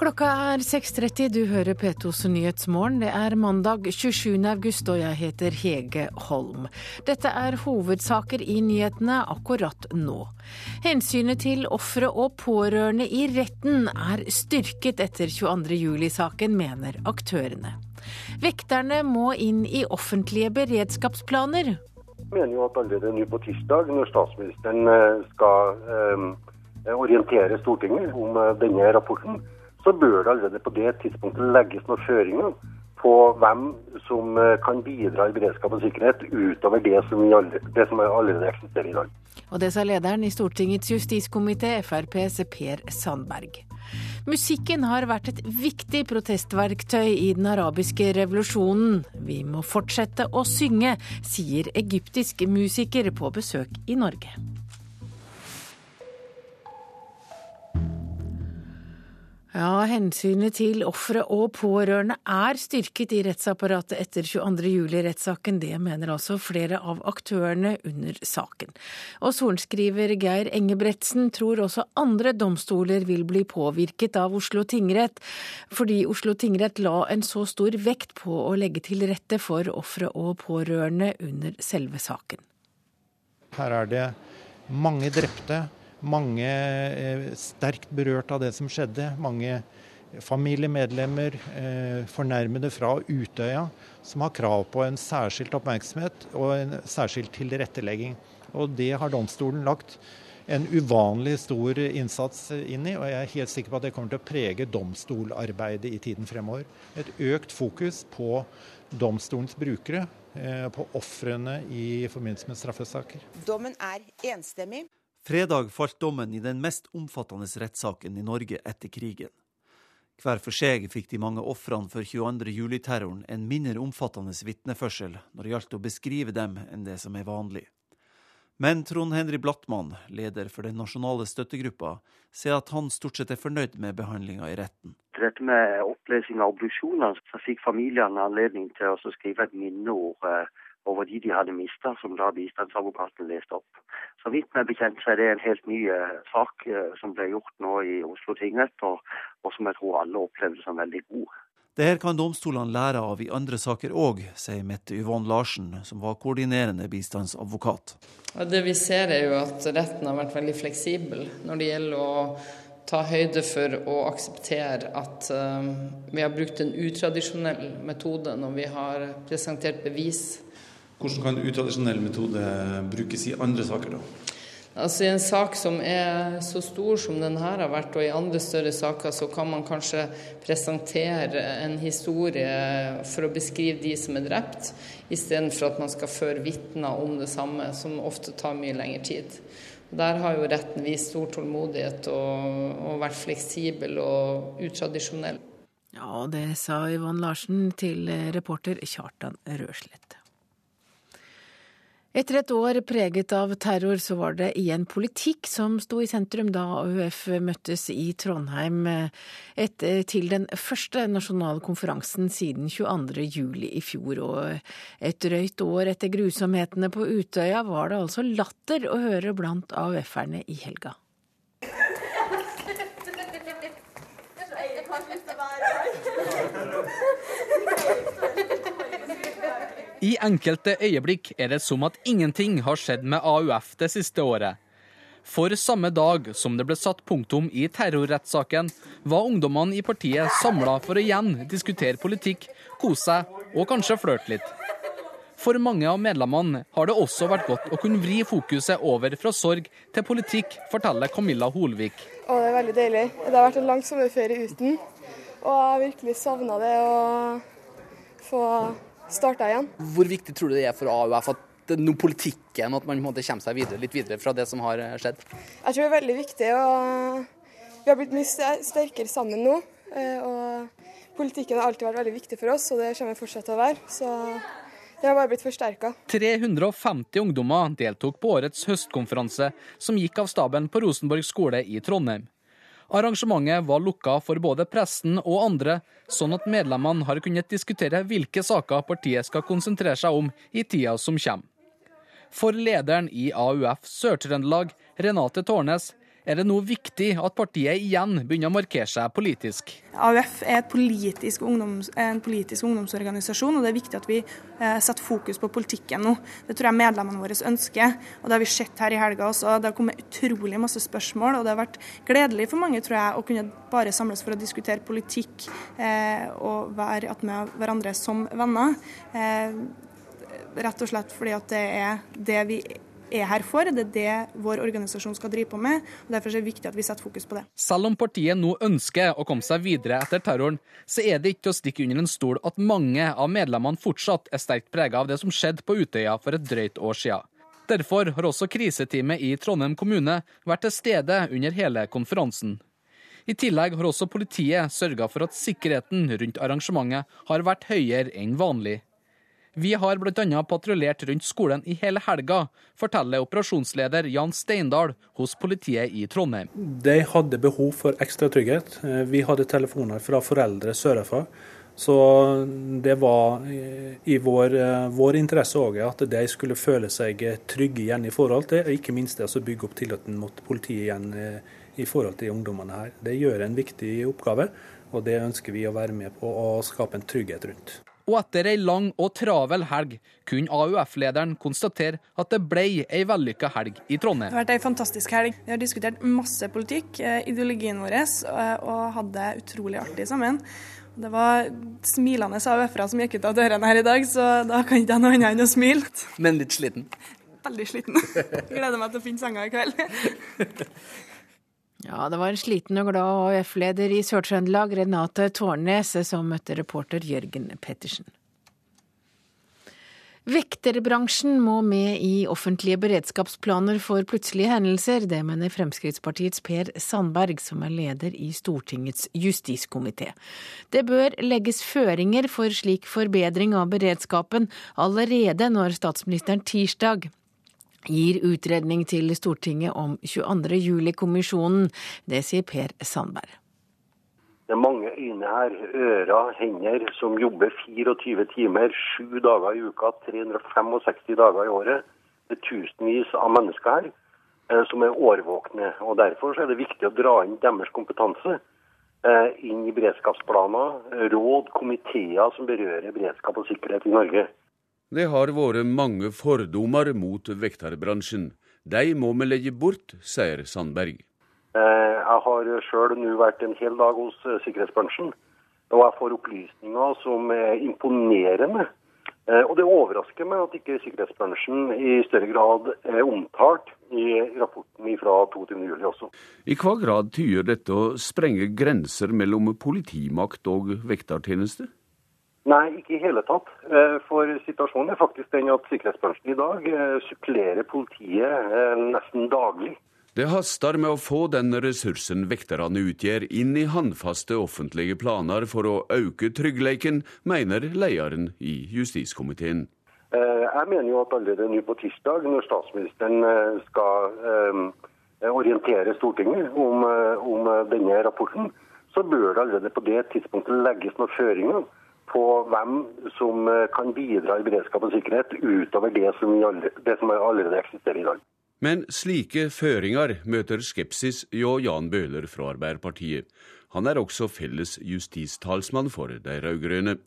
Klokka er 6.30, du hører P2s Nyhetsmorgen. Det er mandag 27. august og jeg heter Hege Holm. Dette er hovedsaker i nyhetene akkurat nå. Hensynet til ofre og pårørende i retten er styrket etter 22. juli-saken, mener aktørene. Vekterne må inn i offentlige beredskapsplaner. Jeg mener jo at allerede nå på tirsdag, når statsministeren eh, skal eh, orientere Stortinget om eh, denne rapporten, så bør det allerede på det tidspunktet legges noen føringer på hvem som eh, kan bidra i beredskap og sikkerhet utover det som, det som allerede eksisterer i dag. Og det sa lederen i Stortingets justiskomité, FrPs Per Sandberg. Musikken har vært et viktig protestverktøy i den arabiske revolusjonen. Vi må fortsette å synge, sier egyptisk musiker på besøk i Norge. Ja, Hensynet til ofre og pårørende er styrket i rettsapparatet etter 22.07-rettssaken. Det mener altså flere av aktørene under saken. Og sorenskriver Geir Engebretsen tror også andre domstoler vil bli påvirket av Oslo tingrett, fordi Oslo tingrett la en så stor vekt på å legge til rette for ofre og pårørende under selve saken. Her er det mange drepte mange eh, sterkt berørt av det som skjedde. Mange familiemedlemmer, eh, fornærmede fra Utøya, som har krav på en særskilt oppmerksomhet og en særskilt tilrettelegging. Og det har domstolen lagt en uvanlig stor innsats inn i, og jeg er helt sikker på at det kommer til å prege domstolarbeidet i tiden fremover. Et økt fokus på domstolens brukere, eh, på ofrene i forbindelse med straffesaker. Dommen er enstemmig. Fredag falt dommen i den mest omfattende rettssaken i Norge etter krigen. Hver for seg fikk de mange ofrene for 22. juli-terroren en mindre omfattende vitneførsel når det gjaldt å beskrive dem enn det som er vanlig. Men Trond Henry Blattmann, leder for den nasjonale støttegruppa, sier at han stort sett er fornøyd med behandlinga i retten. Dette med opplesing av obduksjoner, så fikk familiene anledning til å skrive et minneord eh, over de de hadde mista, som da bistandsadvokaten leste opp. Så vidt meg bekjent så er det en helt ny eh, sak eh, som ble gjort nå i Oslo tingrett, og, og som jeg tror alle opplevde som veldig god. Det her kan domstolene lære av i andre saker òg, sier Mette Yvonne Larsen, som var koordinerende bistandsadvokat. Det vi ser er jo at retten har vært veldig fleksibel når det gjelder å ta høyde for å akseptere at uh, vi har brukt en utradisjonell metode når vi har presentert bevis hvordan kan utradisjonell metode brukes i andre saker, da? Altså I en sak som er så stor som denne har vært, og i andre større saker, så kan man kanskje presentere en historie for å beskrive de som er drept, istedenfor at man skal føre vitner om det samme, som ofte tar mye lengre tid. Der har jo retten vist stor tålmodighet og, og vært fleksibel og utradisjonell. Ja, det sa Yvonne Larsen til reporter Kjartan Røslett. Etter et år preget av terror, så var det igjen politikk som sto i sentrum da AUF møttes i Trondheim etter, til den første nasjonale konferansen siden 22. juli i fjor. Og et drøyt år etter grusomhetene på Utøya var det altså latter å høre blant AUF-erne i helga. I enkelte øyeblikk er det som at ingenting har skjedd med AUF det siste året. For samme dag som det ble satt punktum i terrorrettssaken, var ungdommene i partiet samla for å igjen diskutere politikk, kose seg og kanskje flørte litt. For mange av medlemmene har det også vært godt å kunne vri fokuset over fra sorg til politikk, forteller Camilla Holvik. Å, det er veldig deilig. Det har vært en lang sommerferie uten, og jeg har virkelig savna det å få starta igjen. Hvor viktig tror du det er for AUF at noe politikken, at man måte, kommer seg videre, litt videre fra det som har eh, skjedd? Jeg tror det er veldig viktig. og Vi har blitt mye sterkere sammen nå. Eh, og politikken har alltid vært veldig viktig for oss, og det kommer vi fortsatt til å være. Så det har bare blitt forsterka. 350 ungdommer deltok på årets høstkonferanse, som gikk av staben på Rosenborg skole i Trondheim. Arrangementet var lukka for både pressen og andre, sånn at medlemmene har kunnet diskutere hvilke saker partiet skal konsentrere seg om i tida som kommer. For lederen i AUF Sør-Trøndelag, Renate Tårnes, er det nå viktig at partiet igjen begynner å markere seg politisk. AUF er politisk ungdoms, en politisk ungdomsorganisasjon, og det er viktig at vi eh, setter fokus på politikken nå. Det tror jeg medlemmene våre ønsker, og det har vi sett her i helga også. Det har kommet utrolig masse spørsmål, og det har vært gledelig for mange, tror jeg, å kunne bare samles for å diskutere politikk eh, og være med hverandre som venner. Eh, rett og slett fordi at det er det vi er her for. Det er det vår organisasjon skal drive på med. og Derfor er det viktig at vi setter fokus på det. Selv om partiet nå ønsker å komme seg videre etter terroren, så er det ikke til å stikke under en stol at mange av medlemmene fortsatt er sterkt prega av det som skjedde på Utøya for et drøyt år siden. Derfor har også kriseteamet i Trondheim kommune vært til stede under hele konferansen. I tillegg har også politiet sørga for at sikkerheten rundt arrangementet har vært høyere enn vanlig. Vi har bl.a. patruljert rundt skolen i hele helga, forteller operasjonsleder Jan Steindal hos politiet i Trondheim. De hadde behov for ekstra trygghet. Eh, vi hadde telefoner fra foreldre sørafor. Så det var i vår, eh, vår interesse òg at de skulle føle seg trygge igjen i forhold til, og ikke minst det å bygge opp tilliten mot politiet igjen eh, i forhold til ungdommene her. Det gjør en viktig oppgave, og det ønsker vi å være med på å skape en trygghet rundt og etter ei lang og travel helg kunne AUF-lederen konstatere at det ble ei vellykka helg i Trondheim. Det har vært ei fantastisk helg. Vi har diskutert masse politikk, eh, ideologien vår, eh, og hadde det utrolig artig sammen. Det var smilende AUF-ere som gikk ut av dørene her i dag, så da kan ikke jeg noe annet enn å smile. Men litt sliten? Veldig sliten. Gleder meg til å finne senga i kveld. Ja, det var en sliten og glad AUF-leder i Sør-Trøndelag, Renate Tårnes, som møtte reporter Jørgen Pettersen. Vekterbransjen må med i offentlige beredskapsplaner for plutselige hendelser. Det mener Fremskrittspartiets Per Sandberg, som er leder i Stortingets justiskomité. Det bør legges føringer for slik forbedring av beredskapen allerede når statsministeren tirsdag gir utredning til Stortinget om 22. juli-kommisjonen. Det sier Per Sandberg. Det er mange øyne her, ører, hender, som jobber 24 timer, sju dager i uka, 365 dager i året. Det er tusenvis av mennesker her eh, som er årvåkne. og Derfor er det viktig å dra inn deres kompetanse eh, inn i beredskapsplaner, råd, komiteer som berører beredskap og sikkerhet i Norge. Det har vært mange fordommer mot vekterbransjen. De må vi legge bort, sier Sandberg. Eh, jeg har sjøl nå vært en hel dag hos eh, sikkerhetsbransjen, og jeg får opplysninger som er imponerende. Eh, og det overrasker meg at ikke sikkerhetsbransjen i større grad er omtalt i rapporten fra 22.07 også. I hva grad tyder dette å sprenge grenser mellom politimakt og vektertjeneste? Nei, ikke i hele tatt. Eh, for situasjonen er faktisk den at sikkerhetsbransjen i dag eh, supplerer politiet eh, nesten daglig. Det haster med å få den ressursen vekterne utgjør inn i håndfaste offentlige planer for å øke tryggheten, mener lederen i justiskomiteen. Jeg mener jo at allerede nå på tirsdag, når statsministeren skal orientere Stortinget om, om denne rapporten, så bør det allerede på det tidspunktet legges noen føringer på hvem som eh, kan bidra i beredskap og sikkerhet utover det som, det som allerede eksisterer i dag. Men slike føringer møter skepsis hjå Jan Bøhler fra Arbeiderpartiet. Han er også felles justistalsmann for de rød-grønne.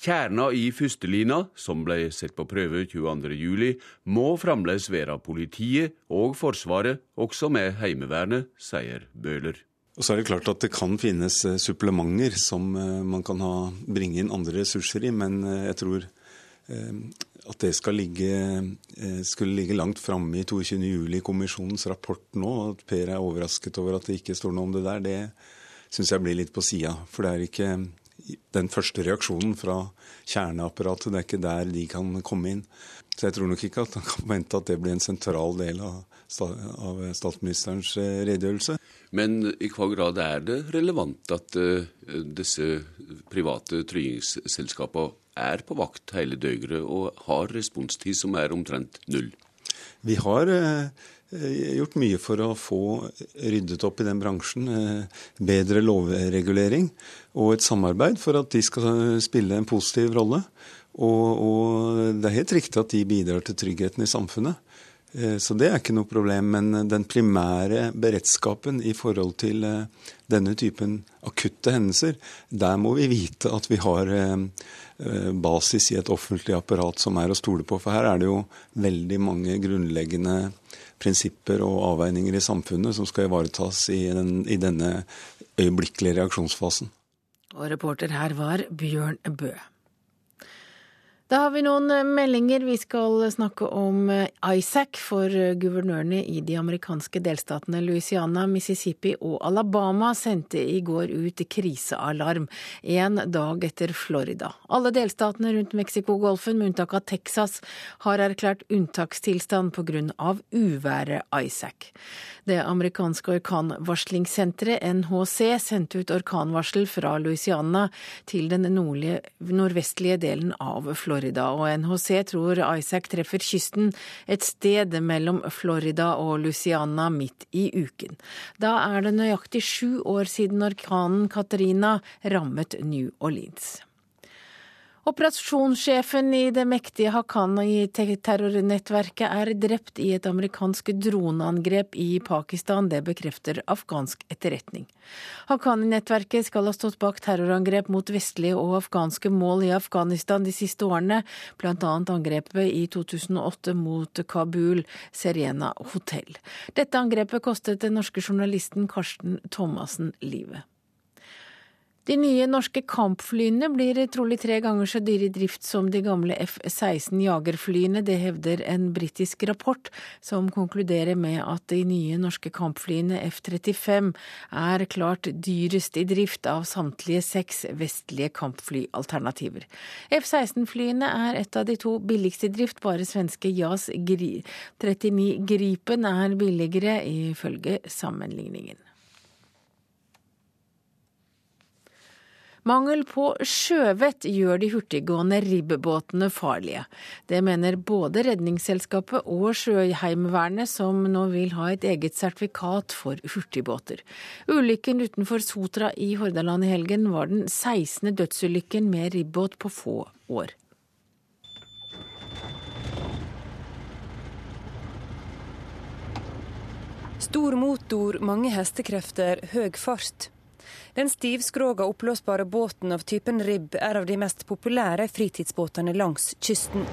Kjerna i førstelina, som ble sett på prøve 22.07, må fremdeles være politiet og Forsvaret, også med Heimevernet, sier Bøhler. Og så er det klart at det kan finnes eh, supplementer som eh, man kan ha, bringe inn andre ressurser i, men eh, jeg tror at det skal ligge, skulle ligge langt framme i 22.07-kommisjonens rapport nå. At Per er overrasket over at det ikke står noe om det der, det syns jeg blir litt på sida. For det er ikke den første reaksjonen fra kjerneapparatet, det er ikke der de kan komme inn. Så jeg tror nok ikke at han kan vente at det blir en sentral del av, av statsministerens redegjørelse. Men i hva grad er det relevant at uh, disse private tryggingsselskapene er på vakt hele døgnet og har responstid som er omtrent null? Vi har uh, gjort mye for å få ryddet opp i den bransjen. Bedre lovregulering og et samarbeid for at de skal spille en positiv rolle. Og, og det er helt riktig at de bidrar til tryggheten i samfunnet. Eh, så det er ikke noe problem. Men den primære beredskapen i forhold til eh, denne typen akutte hendelser, der må vi vite at vi har basis i et offentlig apparat som er å stole på. For her er det jo veldig mange grunnleggende prinsipper og avveininger i samfunnet som skal ivaretas i, den, i denne øyeblikkelige reaksjonsfasen. Og reporter her var Bjørn Bø. Da har vi noen eh, meldinger. Vi skal snakke om ISAC Isaac for eh, guvernørene i de amerikanske delstatene Louisiana, Mississippi og Alabama sendte i går ut krisealarm en dag etter Florida. Alle delstatene rundt Mexicogolfen, med unntak av Texas, har erklært unntakstilstand pga. uværet Isaac. Det amerikanske orkanvarslingssenteret NHC sendte ut orkanvarsel fra Louisiana til den nordlige, nordvestlige delen av Florida. Florida, og NHC tror Isaac treffer kysten et sted mellom Florida og Luciana midt i uken. Da er det nøyaktig sju år siden orkanen Katrina rammet New Orleans. Operasjonssjefen i det mektige Haqqani-terrornettverket er drept i et amerikansk droneangrep i Pakistan. Det bekrefter afghansk etterretning. Haqqani-nettverket skal ha stått bak terrorangrep mot vestlige og afghanske mål i Afghanistan de siste årene, bl.a. angrepet i 2008 mot Kabul Serena hotell. Dette angrepet kostet den norske journalisten Karsten Thomassen livet. De nye norske kampflyene blir trolig tre ganger så dyre i drift som de gamle F-16 jagerflyene. Det hevder en britisk rapport som konkluderer med at de nye norske kampflyene F-35 er klart dyrest i drift av samtlige seks vestlige kampflyalternativer. F-16-flyene er et av de to billigste i drift, bare svenske JAS 39 Gripen er billigere, ifølge sammenligningen. Mangel på sjøvett gjør de hurtiggående ribbåtene farlige. Det mener både Redningsselskapet og Sjøheimevernet, som nå vil ha et eget sertifikat for hurtigbåter. Ulykken utenfor Sotra i Hordaland i helgen var den 16. dødsulykken med ribbåt på få år. Stor motor, mange hestekrefter, høy fart. Den stivskroga oppblåsbare båten av typen ribb er av de mest populære fritidsbåtene langs kysten.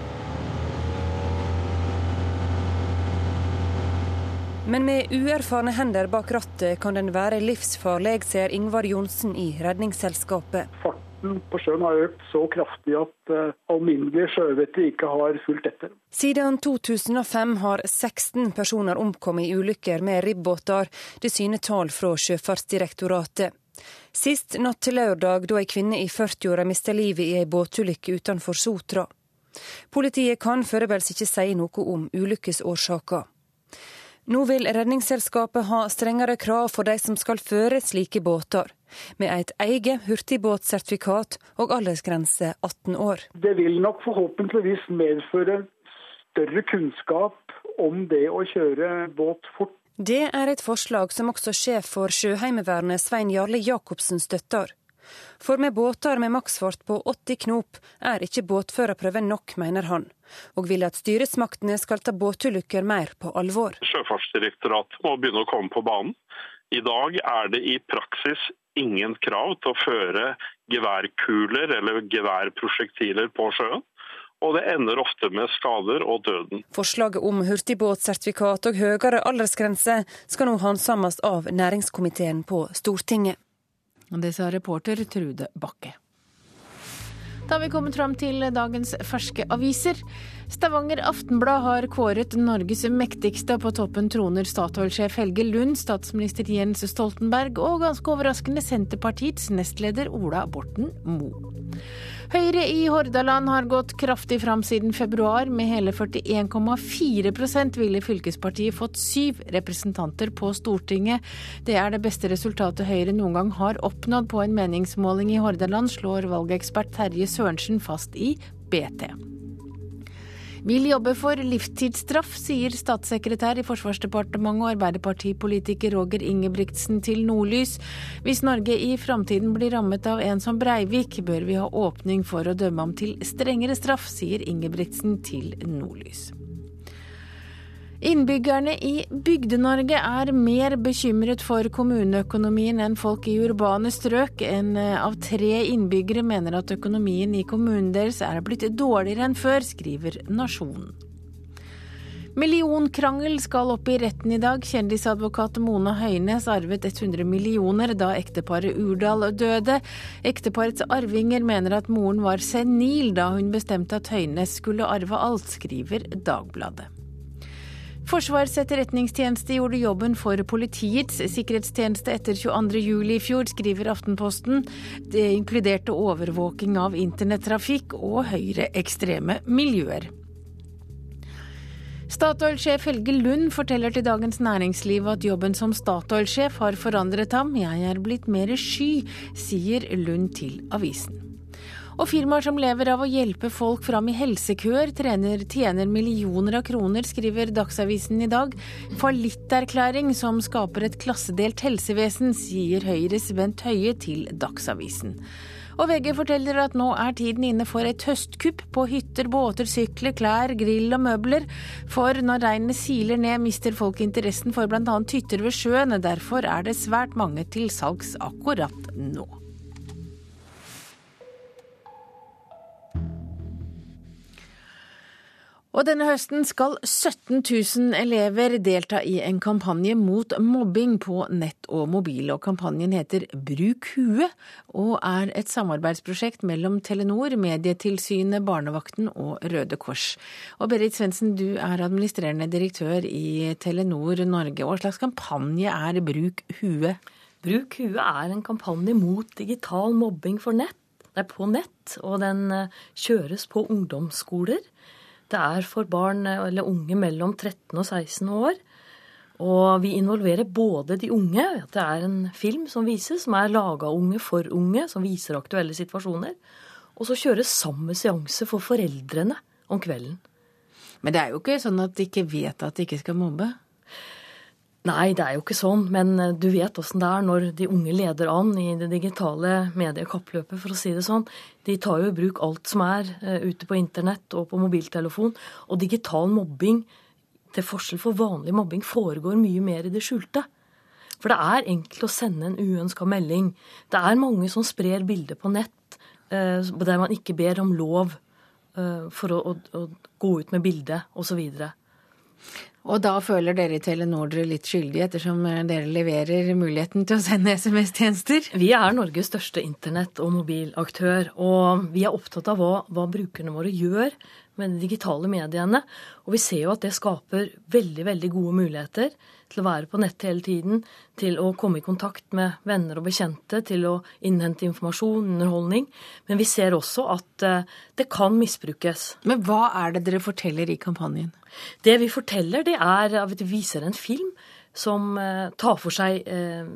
Men med uerfarne hender bak rattet kan den være livsfarlig, ser Ingvar Johnsen i Redningsselskapet. Farten på sjøen har økt så kraftig at uh, alminnelige sjøvettere ikke har fulgt etter. Siden 2005 har 16 personer omkommet i ulykker med ribbåter. Det syner tall fra Sjøfartsdirektoratet. Sist natt til lørdag, da ei kvinne i 40-åra mista livet i ei båtulykke utenfor Sotra. Politiet kan foreløpig ikke si noe om ulykkesårsaker. Nå vil Redningsselskapet ha strengere krav for de som skal føre slike båter, med et eget hurtigbåtsertifikat og aldersgrense 18 år. Det vil nok forhåpentligvis medføre større kunnskap om det å kjøre båt fort det er et forslag som også sjef for Sjøheimevernet Svein Jarle Jacobsen støtter. For med båter med maksfart på 80 knop er ikke båtførerprøven nok, mener han, og vil at styresmaktene skal ta båtulykker mer på alvor. Sjøfartsdirektoratet må begynne å komme på banen. I dag er det i praksis ingen krav til å føre geværkuler eller geværprosjektiler på sjøen og det ender ofte med skader og døden. Forslaget om hurtigbåtsertifikat og høyere aldersgrense skal nå handsames av næringskomiteen på Stortinget. Det sa reporter Trude Bakke. Da har vi kommet fram til dagens ferske aviser. Stavanger Aftenblad har kåret Norges mektigste. På toppen troner Statoil-sjef Helge Lund, statsminister Jens Stoltenberg og ganske overraskende Senterpartiets nestleder Ola Borten Moe. Høyre i Hordaland har gått kraftig fram siden februar. Med hele 41,4% ville fylkespartiet fått syv representanter på Stortinget. Det er det beste resultatet Høyre noen gang har oppnådd på en meningsmåling i Hordaland, slår valgekspert Terje Sørensen fast i BT. Vil jobbe for livstidsstraff, sier statssekretær i Forsvarsdepartementet og Arbeiderpartipolitiker Roger Ingebrigtsen til Nordlys. Hvis Norge i framtiden blir rammet av en som Breivik, bør vi ha åpning for å dømme ham til strengere straff, sier Ingebrigtsen til Nordlys. Innbyggerne i Bygde-Norge er mer bekymret for kommuneøkonomien enn folk i urbane strøk. En av tre innbyggere mener at økonomien i kommunen deres er blitt dårligere enn før, skriver Nasjonen. Millionkrangel skal opp i retten i dag. Kjendisadvokat Mona Høines arvet 100 millioner da ekteparet Urdal døde. Ekteparets arvinger mener at moren var senil da hun bestemte at Høines skulle arve alt, skriver Dagbladet. Forsvarets etterretningstjeneste gjorde jobben for Politiets sikkerhetstjeneste etter 22.07 i fjor, skriver Aftenposten. Det inkluderte overvåking av internettrafikk og høyreekstreme miljøer. Statoil-sjef Helge Lund forteller til Dagens Næringsliv at jobben som Statoil-sjef har forandret ham. Jeg er blitt mer sky, sier Lund til avisen. Og firmaer som lever av å hjelpe folk fram i helsekøer, trener, tjener millioner av kroner, skriver Dagsavisen i dag. Fallitterklæring som skaper et klassedelt helsevesen, sier Høyres Bent Høie til Dagsavisen. Og VG forteller at nå er tiden inne for et høstkupp på hytter, båter, sykler, klær, grill og møbler. For når regnet siler ned, mister folk interessen for bl.a. hytter ved sjøen. Derfor er det svært mange til salgs akkurat nå. Og denne høsten skal 17 000 elever delta i en kampanje mot mobbing på nett og mobil. Og kampanjen heter Bruk huet, og er et samarbeidsprosjekt mellom Telenor, Medietilsynet, Barnevakten og Røde Kors. Og Berit Svendsen, du er administrerende direktør i Telenor Norge. Hva slags kampanje er Bruk huet? Bruk huet er en kampanje mot digital mobbing nett. På nett, og den eh, kjøres på ungdomsskoler. Det er for barn eller unge mellom 13 og 16 år. Og vi involverer både de unge, at det er en film som vises, som er laga unge for unge, som viser aktuelle situasjoner. Og så kjøres samme seanse for foreldrene om kvelden. Men det er jo ikke sånn at de ikke vet at de ikke skal mobbe? Nei, det er jo ikke sånn, men eh, du vet åssen det er når de unge leder an i det digitale mediekappløpet, for å si det sånn. De tar jo i bruk alt som er uh, ute på internett og på mobiltelefon. Og digital mobbing, til forskjell for vanlig mobbing, foregår mye mer i det skjulte. For det er enkelt å sende en uønska melding. Det er mange som sprer bilder på nett uh, der man ikke ber om lov for å, å, å gå ut med bildet, osv. Og da føler dere i Telenor dere litt skyldige, ettersom eh, dere leverer muligheten til å sende SMS-tjenester? Vi er Norges største internett- og mobilaktør, og vi er opptatt av hva, hva brukerne våre gjør med de digitale mediene. Og vi ser jo at det skaper veldig, veldig gode muligheter til å være på nett hele tiden, til å komme i kontakt med venner og bekjente, til å innhente informasjon, underholdning. Men vi ser også at eh, det kan misbrukes. Men hva er det dere forteller i kampanjen? Det vi forteller, det er at vi viser en film som eh, tar for seg eh,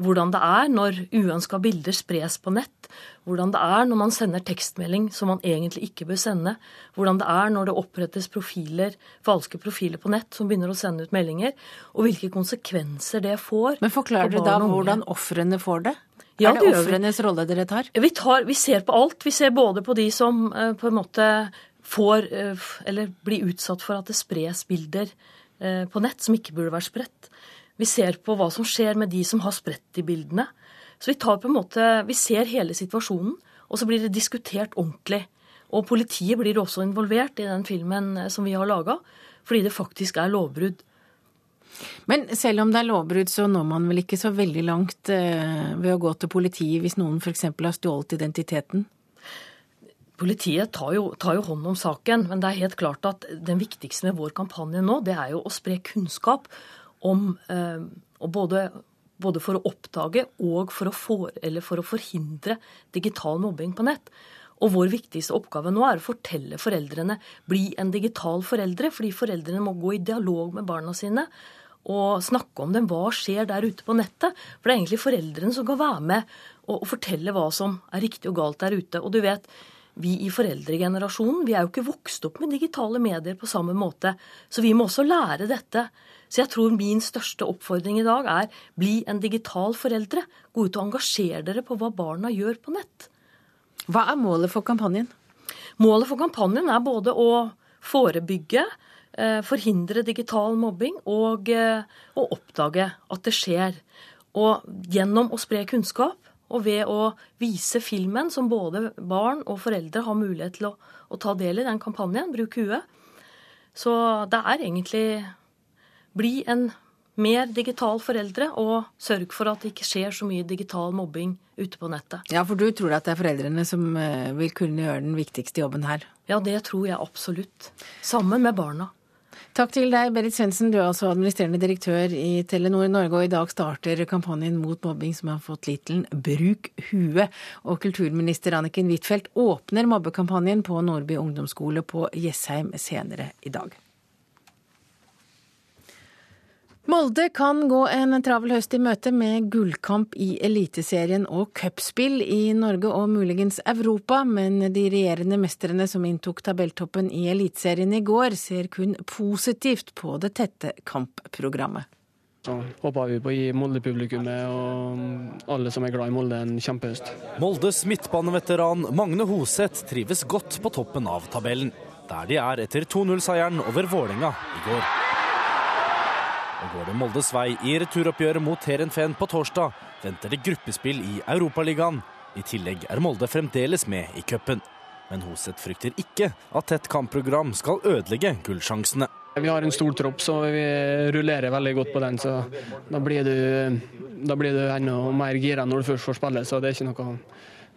hvordan det er når uønska bilder spres på nett, hvordan det er når man sender tekstmelding som man egentlig ikke bør sende, hvordan det er når det opprettes profiler, falske profiler på nett som begynner å sende ut meldinger, og hvilke konsekvenser det får. Men Forklarer dere da hvordan ofrene får det? Ja, er det ofrenes rolle dere tar? Vi, tar? vi ser på alt. Vi ser både på de som uh, på en måte får, uh, eller blir utsatt for at det spres bilder uh, på nett som ikke burde vært spredt. Vi ser på hva som skjer med de som har spredt de bildene. Så vi tar på en måte, vi ser hele situasjonen, og så blir det diskutert ordentlig. Og politiet blir også involvert i den filmen eh, som vi har laga, fordi det faktisk er lovbrudd. Men selv om det er lovbrudd, så når man vel ikke så veldig langt eh, ved å gå til politiet hvis noen f.eks. har stjålet identiteten? Politiet tar jo, tar jo, hånd om saken, men det er helt klart at den viktigste med vår kampanje nå, det er jo å spre kunnskap om eh, både, både, for å oppdage og for å, for, for å forhindre digital mobbing på nett. Og vår viktigste oppgave nå er å fortelle foreldrene bli en digital foreldre, fordi foreldrene må gå i dialog med barna sine og snakke om dem. Hva skjer der ute på nettet? For det er egentlig foreldrene som kan være med og fortelle hva som er riktig og galt der ute. Og du vet, vi i foreldregenerasjonen vi er jo ikke vokst opp med digitale medier på samme måte. Så vi må også lære dette. Så jeg tror min største oppfordring i dag er bli en digital foreldre. Gå ut og engasjer dere på hva barna gjør på nett. Hva er målet for kampanjen? Målet for kampanjen er både å forebygge, eh, forhindre digital mobbing og, å oppdage at det skjer. Og gjennom å spre kunnskap og ved å vise filmen, som både barn og foreldre har mulighet til å, å ta del i den kampanjen, Bruk huet. Så det er egentlig bli en mer digital foreldre, og sørg for at det ikke skjer så mye digital mobbing ute på nettet. Ja, for du tror at det er foreldrene som eh, vil kunne gjøre den viktigste jobben her? Ja, det tror jeg absolutt. Sammen med barna. Takk til deg, Berit Svendsen. Du er altså administrerende direktør i Telenor Norge, og i dag starter kampanjen mot mobbing som har fått tittelen Bruk huet. Og kulturminister Anniken Huitfeldt åpner mobbekampanjen på Nordby ungdomsskole på Jessheim senere i dag. Molde kan gå en travel høst i møte med gullkamp i Eliteserien og cupspill i Norge og muligens Europa, men de regjerende mestrene som inntok tabelltoppen i Eliteserien i går, ser kun positivt på det tette kampprogrammet. Så håper vi på å gi Molde-publikummet og alle som er glad i Molde, en kjempehøst. Moldes midtbaneveteran Magne Hoseth trives godt på toppen av tabellen, der de er etter 2-0-seieren over Vålerenga i går. Og går det Moldes vei i returoppgjøret mot Heerenveen på torsdag, venter det gruppespill i Europaligaen. I tillegg er Molde fremdeles med i cupen. Men Hoseth frykter ikke at tett kampprogram skal ødelegge gullsjansene. Vi har en stor tropp, så vi rullerer veldig godt på den. så Da blir du, da blir du enda mer gira når du først får spille. så det er ikke noe,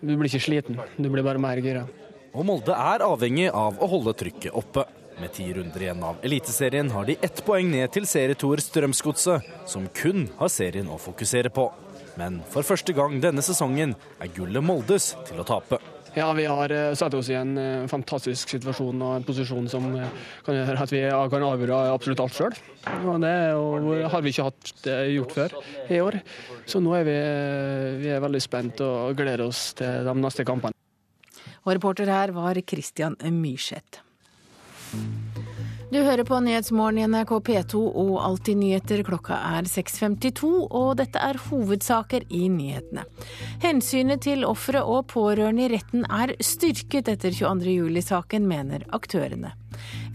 Du blir ikke sliten, du blir bare mer gira. Og Molde er avhengig av å holde trykket oppe. Med ti runder igjen av Eliteserien har de ett poeng ned til serietoer Strømsgodset, som kun har serien å fokusere på. Men for første gang denne sesongen er gullet Moldes til å tape. Ja, vi har eh, satt oss i en eh, fantastisk situasjon og en posisjon som eh, kan gjøre at vi kan avgjøre absolutt alt sjøl. Det har vi ikke hatt gjort før i år. Så nå er vi, vi er veldig spent og gleder oss til de neste kampene. Og reporter her var Christian Myrseth. Du hører på Nyhetsmorgen i NRK P2 og Alltid nyheter. Klokka er 6.52, og dette er hovedsaker i nyhetene. Hensynet til ofre og pårørende i retten er styrket etter 22. juli-saken, mener aktørene.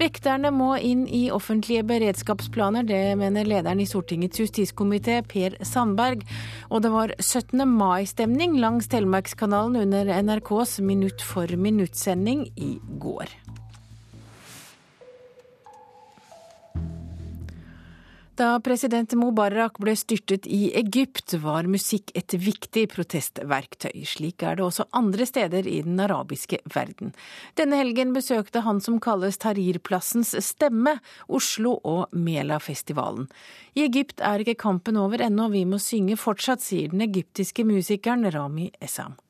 Vekterne må inn i offentlige beredskapsplaner, det mener lederen i Stortingets justiskomité, Per Sandberg. Og det var 17. mai-stemning langs Telemarkskanalen under NRKs Minutt for minutt-sending i går. Da president Mubarak ble styrtet i Egypt, var musikk et viktig protestverktøy. Slik er det også andre steder i den arabiske verden. Denne helgen besøkte han som kalles Tahrir-plassens stemme, Oslo og Mela-festivalen. I Egypt er ikke kampen over ennå, vi må synge fortsatt, sier den egyptiske musikeren Rami Essam.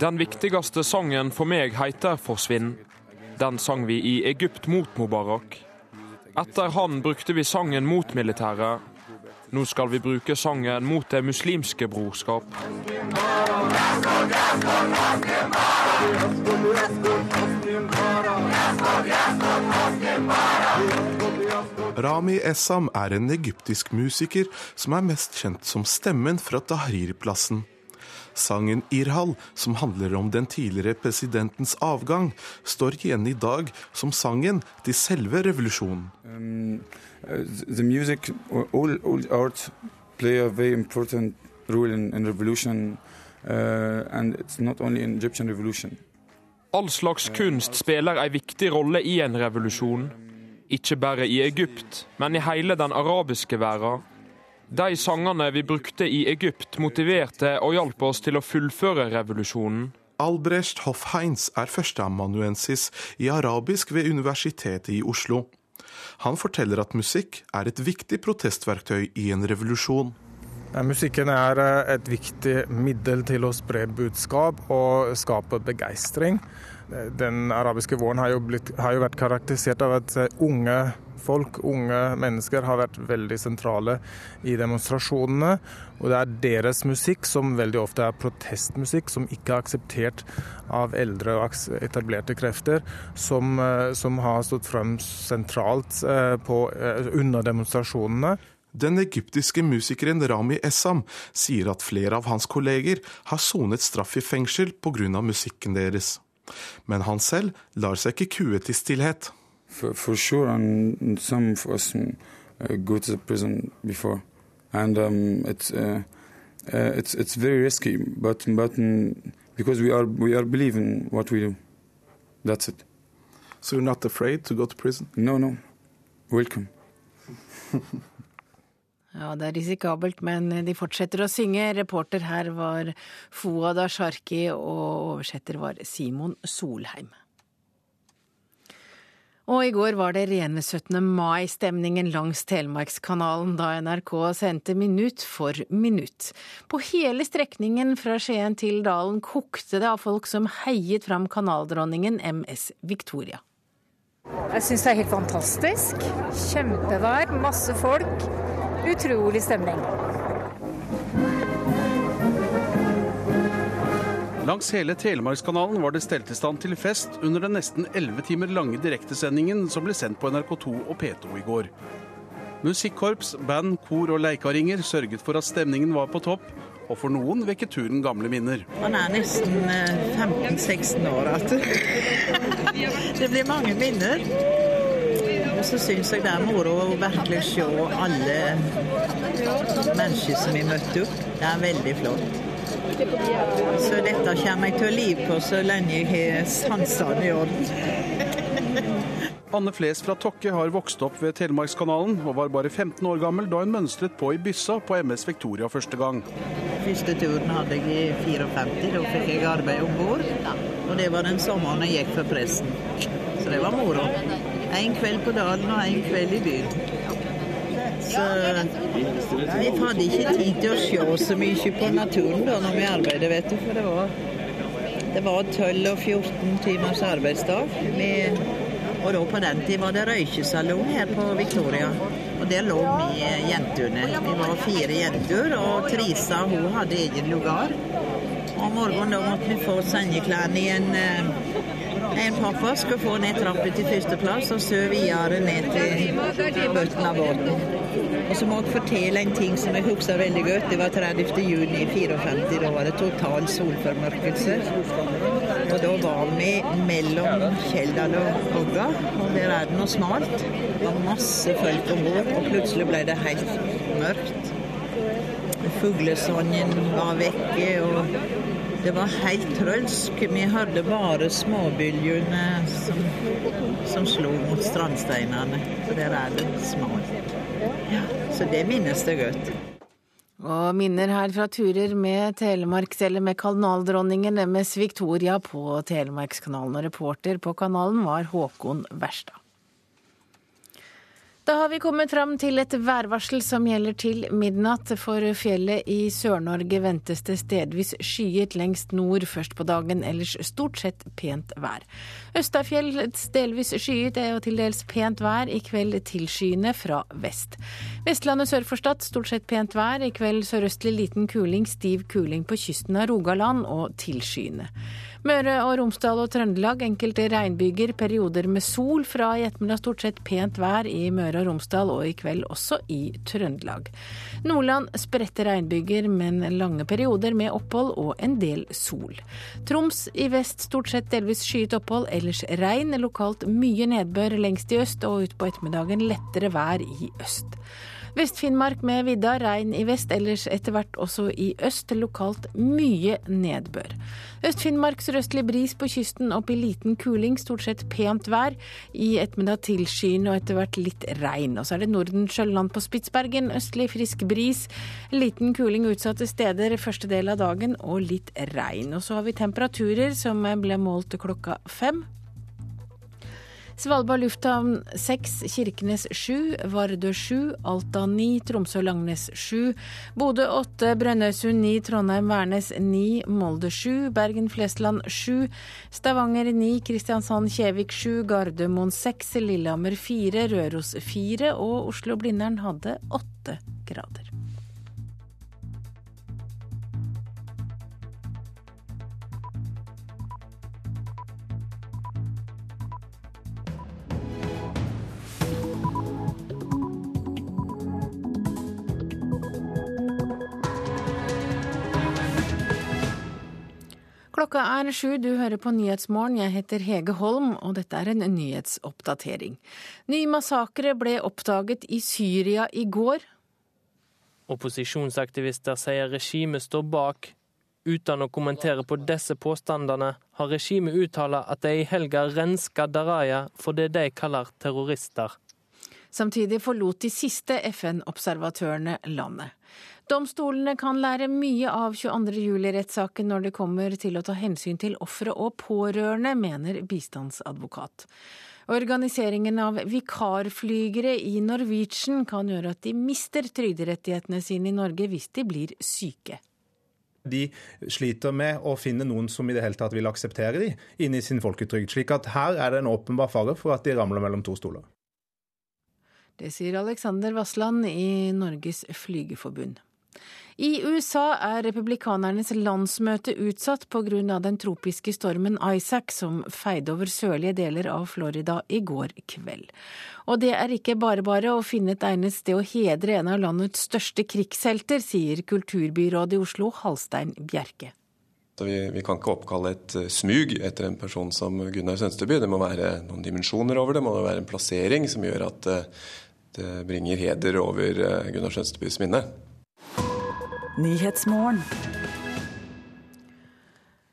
Den viktigste sangen for meg heter 'Forsvinn'. Den sang vi i Egypt mot Mubarak. Etter han brukte vi sangen mot militæret. Nå skal vi bruke sangen mot det muslimske brorskap. Rami Essam er en egyptisk musiker som er mest kjent som stemmen fra Tahrir-plassen. Sangen Irhal, som handler om den tidligere presidentens avgang, står igjen i dag som sangen til selve revolusjonen. Um, uh, the music, all, all art play a very important role in, in revolution, uh, and it's not only in Egyptian revolution. All slags kunst spiller en viktig rolle i en revolusjon. Ikke bare i Egypt, men i hele den arabiske verden. De sangene vi brukte i Egypt, motiverte og hjalp oss til å fullføre revolusjonen. Albrecht Hoff-Heinz er førsteamanuensis i arabisk ved Universitetet i Oslo. Han forteller at musikk er et viktig protestverktøy i en revolusjon. Musikken er eh, et viktig middel til å spre budskap og skape begeistring. Den arabiske våren har jo, blitt, har jo vært karakterisert av at unge folk, unge mennesker, har vært veldig sentrale i demonstrasjonene. Og det er deres musikk, som veldig ofte er protestmusikk, som ikke er akseptert av eldre og etablerte krefter, som, eh, som har stått frem sentralt eh, på, eh, under demonstrasjonene. Den egyptiske musikeren Rami Essam sier at flere av hans kolleger har sonet straff i fengsel pga. musikken deres. Men han selv lar seg ikke kue til stillhet for, for sure, and some of us uh, go to the prison before, and um, it's uh, uh, it's it's very risky, but but um, because we are we are believing what we do, that's it. So you're not afraid to go to prison? No, no. Welcome. Ja, det er risikabelt, men de fortsetter å synge. Reporter her var Fouad Asharki, og oversetter var Simon Solheim. Og i går var det rene 17. mai-stemningen langs Telemarkskanalen da NRK sendte Minutt for minutt. På hele strekningen fra Skien til Dalen kokte det av folk som heiet fram kanaldronningen MS Victoria. Jeg syns det er helt fantastisk. Kjempevær, masse folk. Utrolig stemning. Langs hele Telemarkskanalen var det stelt i stand til fest under den nesten elleve timer lange direktesendingen som ble sendt på NRK2 og P2 i går. Musikkorps, band, kor og leikaringer sørget for at stemningen var på topp, og for noen vekket turen gamle minner. Man er nesten 15-16 eh, år igjen. Det blir mange minner. Og så syns jeg det er moro å virkelig se alle mennesker som vi møtte opp. Det er veldig flott. Så dette kommer jeg til å live på så lenge jeg har sansene i orden. Anne Fles fra Tokke har vokst opp ved Telemarkskanalen, og var bare 15 år gammel da hun mønstret på i byssa på MS Victoria første gang. Første turen hadde jeg i 54, da fikk jeg arbeid om bord. Og det var den sommeren jeg gikk for pressen. Så det var moro. En kveld på dalen og en kveld i byen. Så vi hadde ikke tid til å se så mye på naturen da når vi arbeidet, vet du. For det var, det var 12 og 14 timers arbeidsdag. Vi, og da på den tid var det røykesalong her på Victoria. Og der lå vi jentene. Vi var fire jenter, og Trisa hun hadde egen lugar. Om morgenen da måtte vi få sengeklærne i en eh, en pappa skal få ned trappa til førsteplass, og så videre ned til bunnen av båten. Og så må jeg fortelle en ting som jeg husker veldig godt. Det var 30. juni 54. Da var det total solformørkelse. Og da var vi mellom Kjeldal og Hogga, og der er det noe smalt. Det var masse folk om bord, og plutselig ble det helt mørkt. Fuglesongen var vekke. og det var helt trølsk. Vi hadde bare småbyljene som, som slo mot strandsteinene. For der er det smalt. Ja, så det minnes det godt. Og minner her fra turer med Telemark, eller med kanaldronningen MS Victoria på Telemarkskanalen. Og reporter på kanalen var Håkon Verstad. Da har vi kommet fram til et værvarsel som gjelder til midnatt. For fjellet i Sør-Norge ventes det stedvis skyet lengst nord først på dagen, ellers stort sett pent vær. Østafjell delvis skyet og til dels pent vær, i kveld tilskyende fra vest. Vestlandet sør for Stad stort sett pent vær, i kveld sørøstlig liten kuling, stiv kuling på kysten av Rogaland og tilskyende. Møre og Romsdal og Trøndelag enkelte regnbyger, perioder med sol. Fra i ettermiddag stort sett pent vær i Møre og Romsdal og i kveld også i Trøndelag. Nordland spredte regnbyger, men lange perioder med opphold og en del sol. Troms i vest stort sett delvis skyet opphold, ellers regn. Lokalt mye nedbør lengst i øst og utpå ettermiddagen lettere vær i øst. Vest-Finnmark med vidda, regn i vest, ellers etter hvert også i øst. Lokalt mye nedbør. Øst-Finnmark sørøstlig bris på kysten, opp i liten kuling, stort sett pent vær. I ettermiddag tilskyende og etter hvert litt regn. Og så er det Norden-Sjølland på Spitsbergen, østlig frisk bris. Liten kuling utsatte steder første del av dagen og litt regn. Og så har vi temperaturer som ble målt klokka fem. Svalbard lufthavn 6, Kirkenes 7, Vardø 7, Alta 9, Tromsø-Langnes 7, Bodø 8, Brønnøysund 9, Trondheim-Værnes 9, Molde 7, Bergen-Flesland 7, Stavanger 9, Kristiansand-Kjevik 7, Gardermoen 6, Lillehammer 4, Røros 4 og Oslo-Blindern hadde 8 grader. Klokka er sju, du hører på Nyhetsmorgen. Jeg heter Hege Holm, og dette er en nyhetsoppdatering. Ny massakre ble oppdaget i Syria i går. Opposisjonsaktivister sier regimet står bak. Uten å kommentere på disse påstandene, har regimet uttalt at de i helga renska Daraya for det de kaller terrorister. Samtidig forlot de siste FN-observatørene landet. Domstolene kan lære mye av 22. juli-rettssaken når det kommer til å ta hensyn til ofre og pårørende, mener bistandsadvokat. Organiseringen av vikarflygere i Norwegian kan gjøre at de mister trygderettighetene sine i Norge hvis de blir syke. De sliter med å finne noen som i det hele tatt vil akseptere de inn i sin folketrygd. slik at her er det en åpenbar fare for at de ramler mellom to stoler. Det sier Alexander Vassland i Norges Flygerforbund. I USA er republikanernes landsmøte utsatt pga. den tropiske stormen Isaac som feide over sørlige deler av Florida i går kveld. Og det er ikke bare bare å finne et egnet sted å hedre en av landets største krigshelter, sier kulturbyrådet i Oslo, Halstein Bjerke. Vi, vi, kan ikke oppkalle et smug etter en person som Gunnar Sønsteby. Det må være noen dimensjoner over det, det må være en plassering som gjør at det bringer heder over Gunnar Sønstebys minne.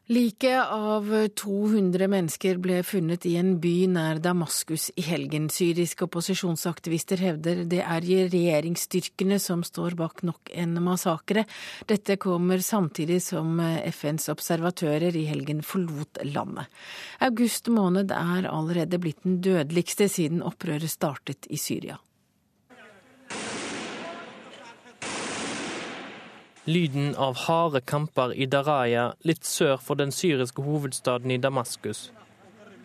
Liket av 200 mennesker ble funnet i en by nær Damaskus i helgen. Syriske opposisjonsaktivister hevder det er regjeringsstyrkene som står bak nok en massakre. Dette kommer samtidig som FNs observatører i helgen forlot landet. August måned er allerede blitt den dødeligste siden opprøret startet i Syria. Lyden av harde kamper i Daraya, litt sør for den syriske hovedstaden i Damaskus.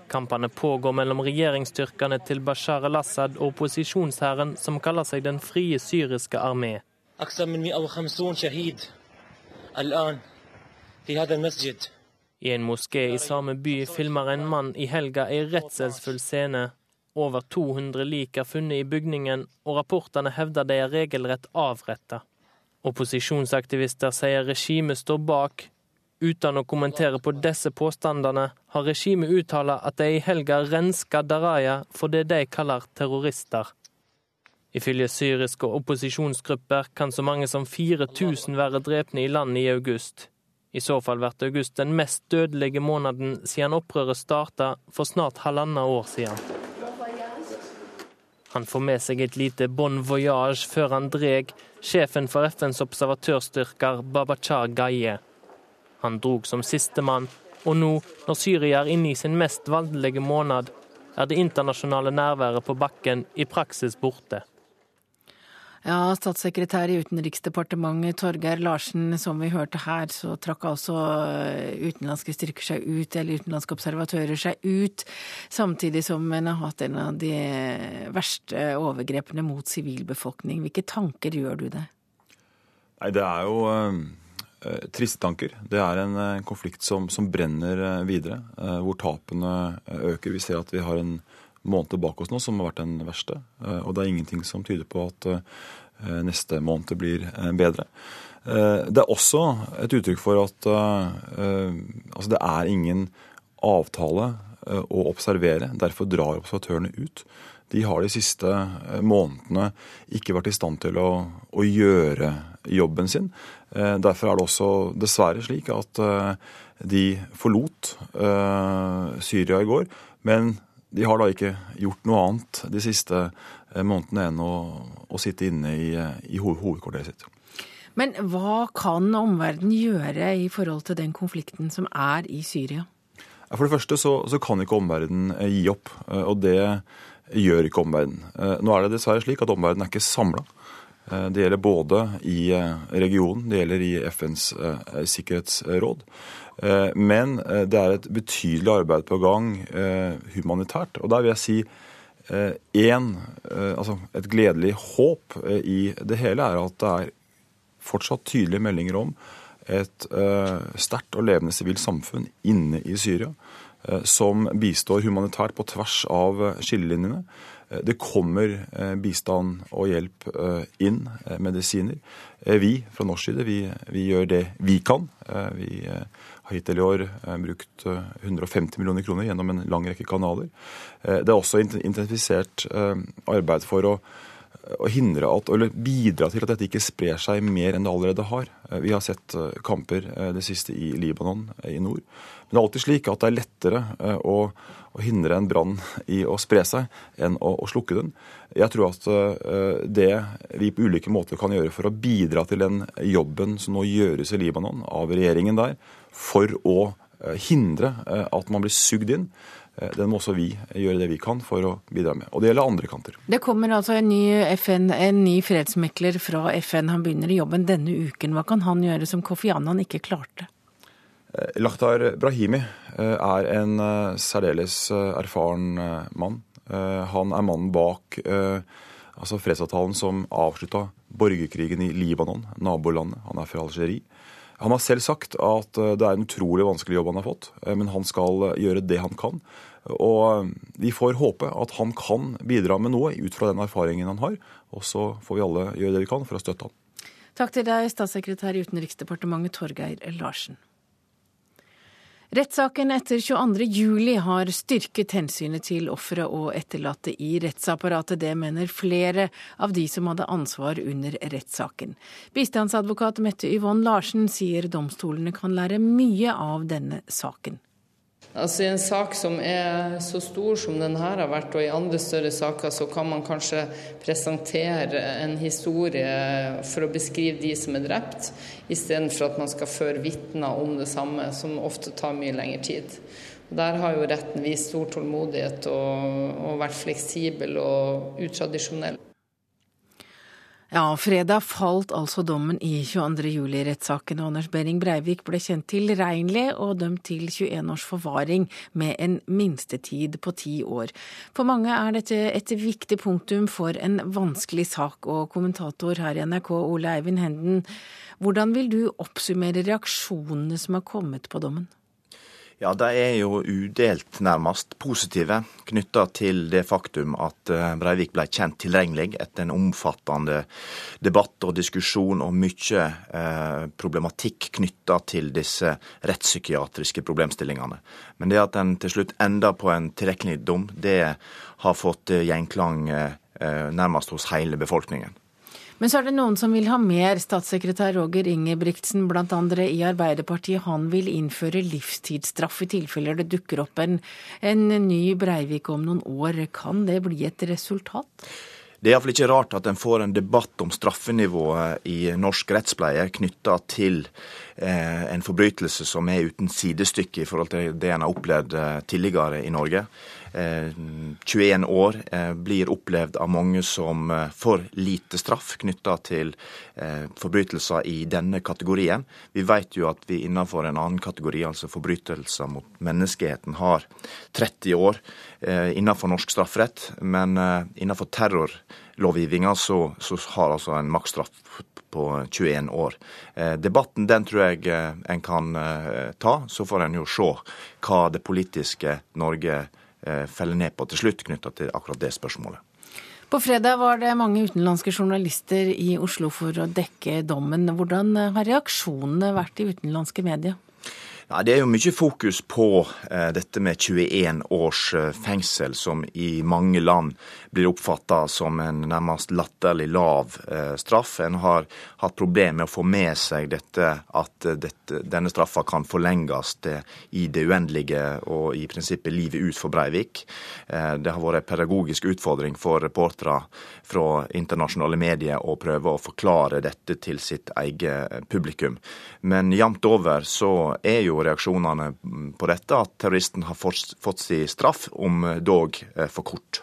Kampene pågår mellom regjeringsstyrkene til Bashar al-Assad og opposisjonshæren som kaller seg Den frie syriske armé. I en moské i samme by filmer en mann i helga ei redselsfull scene. Over 200 lik er funnet i bygningen, og rapportene hevder de er regelrett avretta. Opposisjonsaktivister sier regimet står bak. Uten å kommentere på disse påstandene, har regimet uttalt at de i helga renska Daraya for det de kaller terrorister. Ifølge syriske opposisjonsgrupper kan så mange som 4000 være drepne i landet i august. I så fall blir august den mest dødelige måneden siden opprøret starta for snart halvannet år siden. Han får med seg et lite bon voyage før han dreg, sjefen for FNs observatørstyrker Babachar Gaye. Han drog som sistemann, og nå, når Syria er inne i sin mest voldelige måned, er det internasjonale nærværet på bakken i praksis borte. Ja, statssekretær i Utenriksdepartementet Torgeir Larsen, som vi hørte her, så trakk altså utenlandske styrker seg ut, eller utenlandske observatører seg ut, samtidig som en har hatt en av de verste overgrepene mot sivilbefolkning. Hvilke tanker gjør du det? Nei, det er jo eh, triste tanker. Det er en eh, konflikt som, som brenner eh, videre, eh, hvor tapene øker. Vi ser at vi har en måned bak oss nå som har vært den verste. Og det er ingenting som tyder på at neste måned blir bedre. Det er også et uttrykk for at altså det er ingen avtale å observere. Derfor drar observatørene ut. De har de siste månedene ikke vært i stand til å, å gjøre jobben sin. Derfor er det også dessverre slik at de forlot Syria i går. Men de har da ikke gjort noe annet de siste eh, månedene enn å, å sitte inne i, i hovedkvarteret sitt. Men hva kan omverdenen gjøre i forhold til den konflikten som er i Syria? For det første så, så kan ikke omverdenen gi opp, og det gjør ikke omverdenen. Nå er det dessverre slik at omverdenen er ikke samla. Det gjelder både i regionen, det gjelder i FNs sikkerhetsråd. Men det er et betydelig arbeid på gang humanitært. Og der vil jeg si én altså Et gledelig håp i det hele er at det er fortsatt tydelige meldinger om et sterkt og levende sivilt samfunn inne i Syria som bistår humanitært på tvers av skillelinjene. Uh, det kommer bistand og hjelp inn, medisiner. Vi fra norsk side vi, vi gjør det vi kan. Vi har hittil i år brukt 150 millioner kroner gjennom en lang rekke kanaler. Det er også intensifisert arbeid for å å hindre at, eller bidra til at dette ikke sprer seg mer enn det allerede har. Eh, vi har sett eh, kamper eh, det siste i Libanon i nord. Men det er alltid slik at det er lettere å, å hindre en brann i å spre seg enn å, å, slukke den. Jeg tror at det vi på ulike måter kan gjøre for å bidra til den jobben som nå gjøres i Libanon av regjeringen der, for å hindre at man blir sugd inn, den må også vi gjøre det vi kan for å bidra med. Og det gjelder andre kanter. Det kommer altså en ny, FN, en ny fredsmekler fra FN. Han begynner i jobben denne uken. Hva kan han gjøre som Kofi Annan ikke klarte? Lahtar Brahimi eh, er en særdeles erfaren mann. Han er mannen bak altså fredsavtalen som avslutta borgerkrigen i Libanon, nabolandet. Han er fra Algerie. Han har selv sagt at eh, det er en utrolig vanskelig jobb han har fått, eh, men han skal eh, gjøre det han kan. Og vi får håpe at han kan bidra med noe ut fra den erfaringen han har. Og så får vi alle gjøre det vi kan for å støtte han. Takk til deg, statssekretær i Utenriksdepartementet Torgeir Larsen. Rettssaken etter 22.07 har styrket hensynet til ofre og etterlatte i rettsapparatet. Det mener flere av de som hadde ansvar under rettssaken. Bistandsadvokat Mette Yvonne Larsen sier domstolene kan lære mye av denne saken. Altså I en sak som er så stor som den her har vært, og i andre større saker, så kan man kanskje presentere en historie for å beskrive de som er drept, istedenfor at man skal føre vitner om det samme, som ofte tar mye lengre tid. Og Der har jo retten vist stor tålmodighet og, og vært fleksibel og utradisjonell. Ja, fredag falt altså dommen i 22. juli-rettssaken. Anders Behring Breivik ble kjent tilregnelig og dømt til 21 års forvaring med en minstetid på ti år. For mange er dette et viktig punktum for en vanskelig sak, og kommentator her i NRK, Ole Eivind Henden, hvordan vil du oppsummere reaksjonene som har kommet på dommen? Ja, De er jo udelt nærmest positive knytta til det faktum at eh, Breivik ble kjent tilregnelig etter en omfattende debatt og diskusjon og mye eh, problematikk knytta til disse rettspsykiatriske problemstillingene. Men det at en til slutt enda på en tilregnelig dom, det har fått gjenklang eh, nærmest hos hele befolkningen. Men så er det noen som vil ha mer. Statssekretær Roger Ingebrigtsen blant andre i Arbeiderpartiet, han vil innføre livstidsstraff i tilfeller det dukker opp en, en ny Breivik om noen år. Kan det bli et resultat? Det er iallfall ikke rart at en får en debatt om straffenivået i norsk rettspleie knytta til eh, en forbrytelse som er uten sidestykke i forhold til det en har opplevd eh, tidligere i Norge. 21 eh, år eh, blir opplevd av mange som eh, for lite straff knytta til forbrytelser i denne kategorien. Vi vet jo at vi innenfor en annen kategori, altså forbrytelser mot menneskeheten, har 30 år innenfor norsk strafferett. Men innenfor terrorlovgivninga så, så har altså en maksstraff på 21 år. Debatten den tror jeg en kan ta, så får en jo se hva det politiske Norge gjør Eh, ned på til slutt, knytta til akkurat det spørsmålet. På fredag var det mange utenlandske journalister i Oslo for å dekke dommen. Hvordan har reaksjonene vært i utenlandske medier? Ja, det er jo mye fokus på eh, dette med 21 års eh, fengsel, som i mange land blir oppfatta som en nærmest latterlig lav eh, straff. En har hatt problemer med å få med seg dette, at eh, dette, denne straffa kan forlenges i det uendelige og i prinsippet livet ut for Breivik. Eh, det har vært en pedagogisk utfordring for reportere fra internasjonale medier og prøve å forklare dette til sitt eget publikum. Men jevnt over så er jo jo reaksjonene på dette at terroristen har fått sin straff, om dog for kort.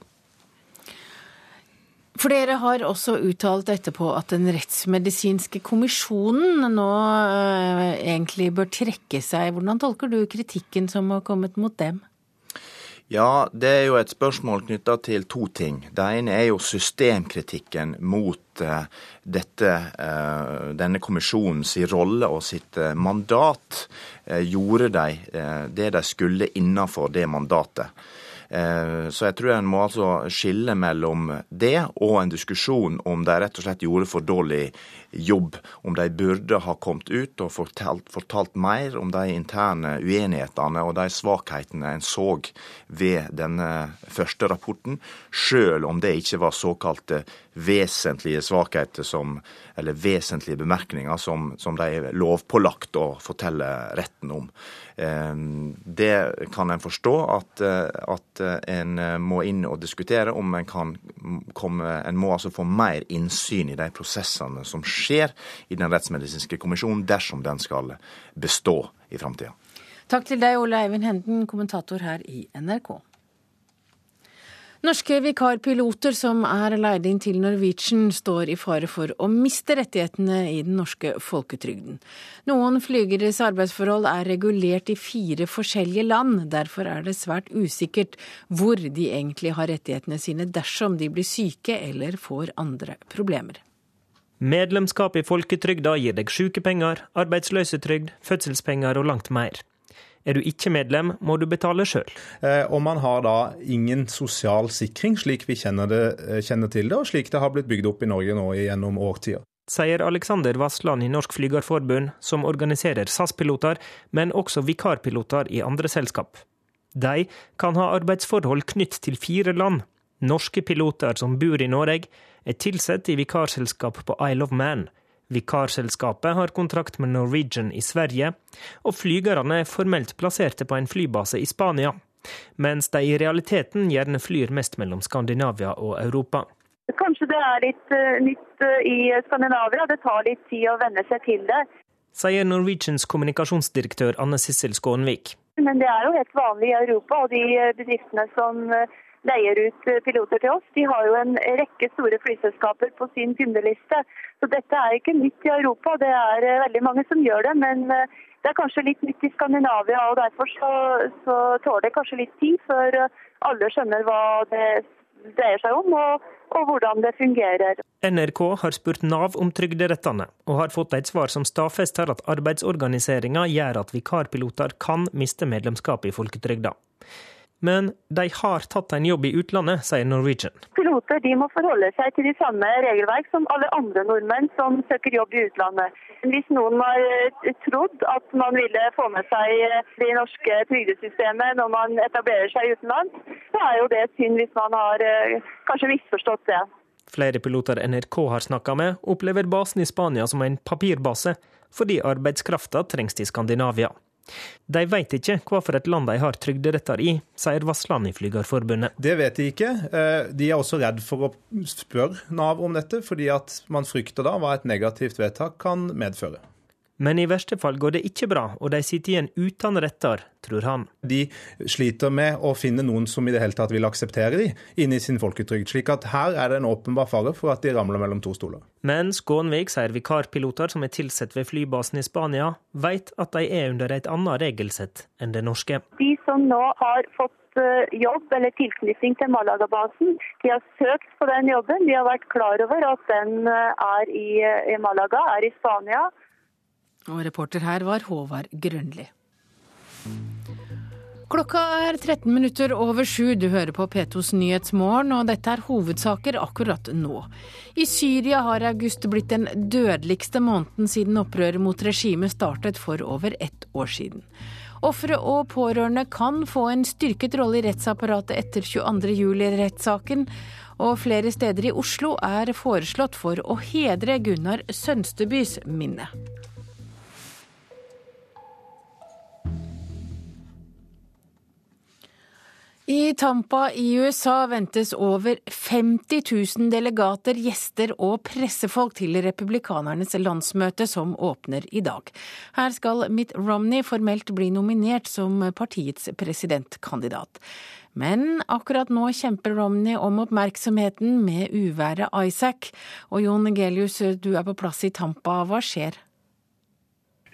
Flere har også uttalt etterpå at den rettsmedisinske kommisjonen nå øh, egentlig bør trekke seg. Hvordan tolker du kritikken som har kommet mot dem? Ja, det er jo et spørsmål knytta til to ting. Det ene er jo systemkritikken mot uh, dette, uh, denne kommisjonens rolle og sitt uh, mandat. gjorde de det de skulle innenfor det mandatet? Eh, så jeg tror en må altså skille mellom det og en diskusjon om de rett og slett gjorde for dårlig jobb. Om de burde ha kommet ut og fortalt, fortalt mer om de interne uenighetene og de svakhetene en så ved denne første rapporten, sjøl om det ikke var såkalte vesentlige svakheter som, eller vesentlige bemerkninger som, som de er lovpålagt å fortelle retten om. Eh, det kan en forstå at, at en må inn og diskutere om en kan komme En må altså få mer innsyn i de prosessene som skjer i Den rettsmedisinske kommisjonen dersom den skal bestå i framtida. Takk til deg, Ole Eivind Henden, kommentator her i NRK. Norske vikarpiloter som er leid inn til Norwegian, står i fare for å miste rettighetene i den norske folketrygden. Noen flygeres arbeidsforhold er regulert i fire forskjellige land. Derfor er det svært usikkert hvor de egentlig har rettighetene sine dersom de blir syke eller får andre problemer. Medlemskap i folketrygda gir deg sykepenger, arbeidsløsetrygd, fødselspenger og langt mer. Er du ikke medlem, må du betale sjøl. Eh, og man har da ingen sosial sikring, slik vi kjenner, det, eh, kjenner, til det, og slik det har blitt bygd opp i Norge nå gjennom årtier. Sier Alexander Vassland i Norsk Flygerforbund, som organiserer SAS-piloter, men også vikarpiloter i andre selskap. De kan ha arbeidsforhold knytt til fire land. Norske piloter som bor i Norge, er tilsatt i vikarselskap på Isle of Man. Vikarselskapet har kontrakt med Norwegian i Sverige, og flygerne er formelt plasserte på en flybase i Spania, mens de i realiteten gjerne flyr mest mellom Skandinavia og Europa. Kanskje det er litt uh, nytt uh, i Skandinavia, det tar litt tid å venne seg til det. Sier Norwegians kommunikasjonsdirektør Anne Sissel Skånvik. Men det er jo helt vanlig i Europa, og de eh, bedriftene som leier ut eh, piloter til oss. De har jo en rekke store flyselskaper på sin kundeliste. Så dette er ikke nytt i Europa. Det er eh, veldig mange som gjør det. Men eh, det er kanskje litt nytt i Skandinavia, og derfor så, så tåler det kanskje litt tid før alle skjønner hva det dreier seg om, og, og, hvordan det fungerer. NRK har spurt Nav om trygderettene, og har fått et svar som stadfester at arbeidsorganiseringa gjør at vikarpiloter kan miste medlemskap i folketrygda. Men de har tatt en jobb i utlandet, sier Norwegian. Piloter de må forholde seg til de samme regelverk som alle andre nordmenn som søker jobb i utlandet. Hvis noen har eh, trodd at man ville få med seg eh, det norske trygdesystemet når man etablerer seg utenlands, så er jo det synd hvis man har eh, kanskje misforstått det. Flere piloter NRK har snakka med, opplever basen i Spania som en papirbase, fordi arbeidskrafta trengs i Skandinavia. De vet ikke hva for et land de har trygderetter i, sier Vassland i Flygerforbundet. Det vet de ikke. Eh, de er også redd for å spørre Nav om dette, fordi at man frykter da hva et negativt vedtak kan medføre. Men i verste fall går det ikke bra, og de sitter igjen uten retter, tror han. De sliter med å finne noen som i det hele tatt vil akseptere de inni i sin folketrygd. slik at her er det en åpenbar fare for at de ramler mellom to stoler. Men Skånvik sier vikarpiloter som er tilsatt ved flybasen i Spania, vet at de er under et annet regelsett enn det norske. De som nå har fått eh, jobb eller tilknytning til Malaga-basen. De har søkt på den jobben. De har vært klar over at den eh, er i, i Malaga, er i Spania. Og reporter her var Håvard Grønli. Klokka er 13 minutter over sju. Du hører på P2s Nyhetsmorgen, og dette er hovedsaker akkurat nå. I Syria har august blitt den dødeligste måneden siden opprøret mot regimet startet for over ett år siden. Ofre og pårørende kan få en styrket rolle i rettsapparatet etter 22.07-rettssaken, og flere steder i Oslo er foreslått for å hedre Gunnar Sønstebys minne. I Tampa i USA ventes over 50 000 delegater, gjester og pressefolk til republikanernes landsmøte som åpner i dag. Her skal Mitt Romney formelt bli nominert som partiets presidentkandidat. Men akkurat nå kjemper Romney om oppmerksomheten med uværet Isaac. Og Jon Gelius, du er på plass i Tampa. Hva skjer?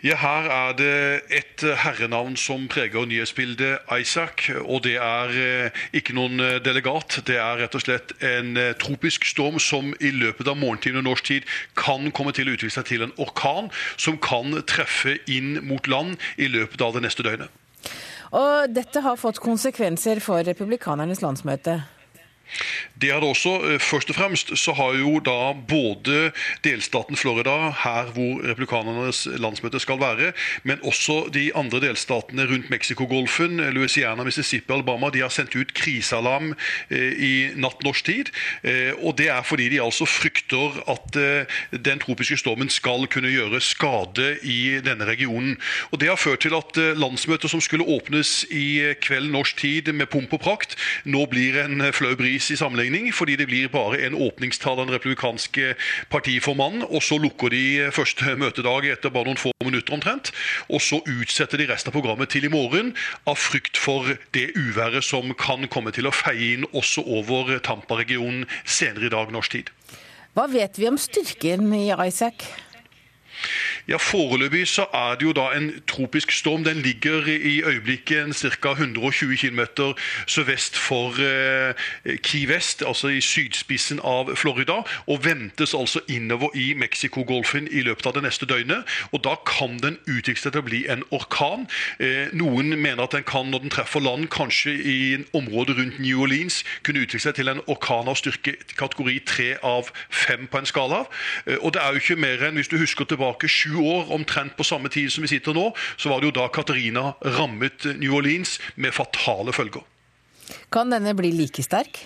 Ja, Her er det et herrenavn som preger nyhetsbildet, Isaac. Og det er eh, ikke noen eh, delegat. Det er rett og slett en eh, tropisk storm som i løpet av morgentiden og norsk tid kan komme til å utvikle seg til en orkan som kan treffe inn mot land i løpet av det neste døgnet. Og dette har fått konsekvenser for republikanernes landsmøte? Det er det også. Eh, først og fremst så har jo da både delstaten Florida, her hvor republikanernes landsmøte skal være, men også de andre delstatene rundt Mexicogolfen, Louisiana, Mississippi, Alabama, de har sendt ut krisealarm eh, i natt norsk tid. Eh, og det er fordi de altså frykter at den tropiske stormen skal kunne gjøre skade i denne regionen. Og Det har ført til at landsmøtet som skulle åpnes i kveld norsk tid med pomp og prakt, nå blir en flau bris i sammenheng sammenligning, fordi det blir bare en åpningstale av den republikanske partiformannen. Og så lukker de første møtedag etter bare noen få minutter omtrent. Og så utsetter de resten av programmet til i morgen, av frykt for det uværet som kan komme til å feie inn også over Tampa-regionen senere i dag norsk tid. Hva vet vi om styrken i Isaac? Ja, Foreløpig så er det jo da en tropisk storm. Den ligger i øyeblikket ca. 120 km sørvest for eh, Key West, altså i sydspissen av Florida, og ventes altså innover i Mexicogolfen i løpet av det neste døgnet. og Da kan den utvikle til å bli en orkan. Eh, noen mener at den kan, når den treffer land, kanskje i området rundt New Orleans, kunne utvikle seg til en orkan av styrke kategori 3 av 5 på en skala. Eh, og det er jo ikke mer enn, hvis du husker tilbake, sju år, omtrent på samme tid som vi sitter nå, så var det jo da Katarina rammet New Orleans med fatale følger. Kan denne bli like sterk?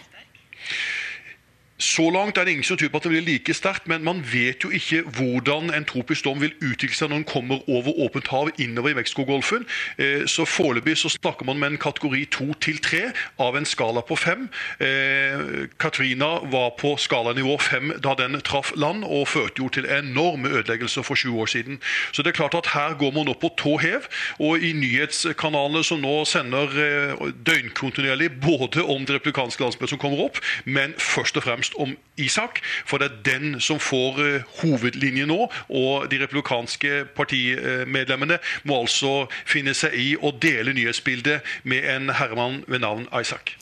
Så langt er det ingen som tror på at det blir like sterkt, men man vet jo ikke hvordan en tropisk storm vil utvikle seg når den kommer over åpent hav innover i Mexicogolfen. Eh, så foreløpig så snakker man med en kategori to til tre av en skala på fem. Eh, Katrina var på skalanivå 5 da den traff land, og førte jo til enorme ødeleggelser for sju år siden. Så det er klart at her går man opp på tå hev, og i nyhetskanalene som nå sender eh, døgnkontinuerlig både om det replikanske landsmøtet som kommer opp, men først og fremst først om Isak, for det er den som får hovedlinjen hovedlinje nå. Og de republikanske partimedlemmene må altså finne seg i å dele nyhetsbildet med en herremann ved navn Isak.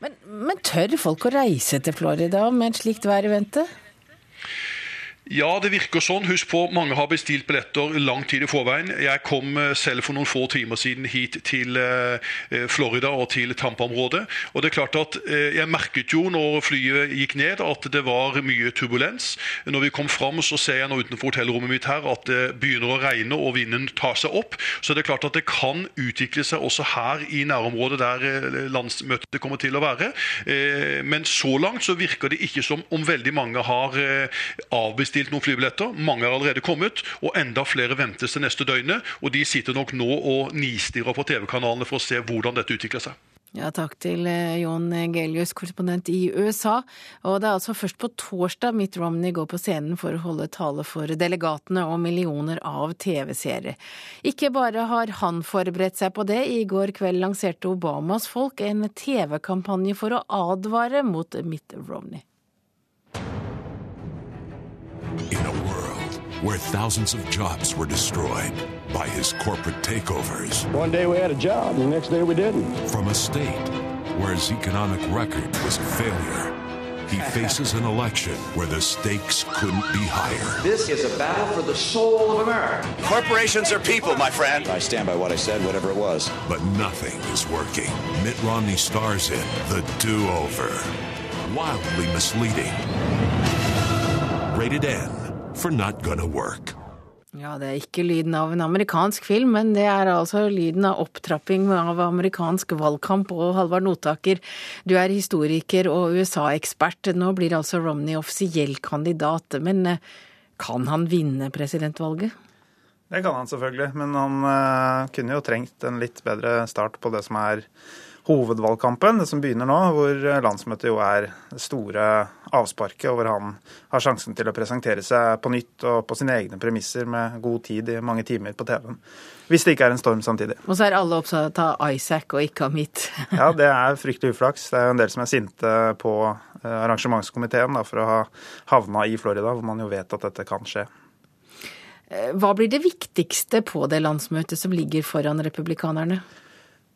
Men, men tør folk å reise til Florida med et slikt vær i vente? Ja, det virker sånn. Husk på, mange har bestilt billetter lang tid i forveien. Jeg kom eh, selv for noen få timer siden hit til eh, eh, Florida og til Tampa-området. Og det er klart at Jeg merket jo når flyet gikk ned at det var mye turbulens. Når vi kom fram, så ser jeg nå utenfor hotellrommet mitt her at det begynner å regne og vinden tar seg opp. Så det er klart at det kan utvikle seg også her i nærområdet der landsmøtet kommer til å være. Men så langt så virker det ikke som om veldig mange har avbestilt bestilt noen flybilletter. Mange har allerede kommet, og enda flere ventes det neste døgnet. Og de sitter nok nå og nistirrer på TV-kanalene for å se hvordan dette utvikler seg. Ja, takk til eh, Jon Gelius, korrespondent i USA. Og det er altså først på torsdag Mitt Romney går på scenen for å holde tale for delegatene og millioner av TV-seere. Ikke bare har han forberedt seg på det, i går kveld lanserte Obamas folk en TV-kampanje for å advare mot Mitt Romney. Where thousands of jobs were destroyed by his corporate takeovers. One day we had a job, the next day we didn't. From a state where his economic record was a failure. He faces an election where the stakes couldn't be higher. This is a battle for the soul of America. Corporations are people, my friend. I stand by what I said, whatever it was. But nothing is working. Mitt Romney stars in The Do Over. Wildly misleading. Rated N for not gonna work. Ja, det er ikke lyden av en amerikansk film, men det er altså lyden av opptrapping av amerikansk valgkamp. Og Halvard Notaker, du er historiker og USA-ekspert. Nå blir altså Romney offisiell kandidat. Men eh, kan han vinne presidentvalget? Det kan han selvfølgelig, men han uh, kunne jo trengt en litt bedre start på det som er hovedvalgkampen, det som begynner nå, hvor landsmøtet jo er det store avsparket, og hvor han har sjansen til å presentere seg på nytt og på sine egne premisser med god tid i mange timer på TV-en. Hvis det ikke er en storm samtidig. Og så er alle opptatt av Isaac og ikke av mitt. ja, det er fryktelig uflaks. Det er jo en del som er sinte på eh, arrangementskomiteen da, for å ha havna i Florida, hvor man jo vet at dette kan skje. Eh, hva blir det viktigste på det landsmøtet som ligger foran republikanerne?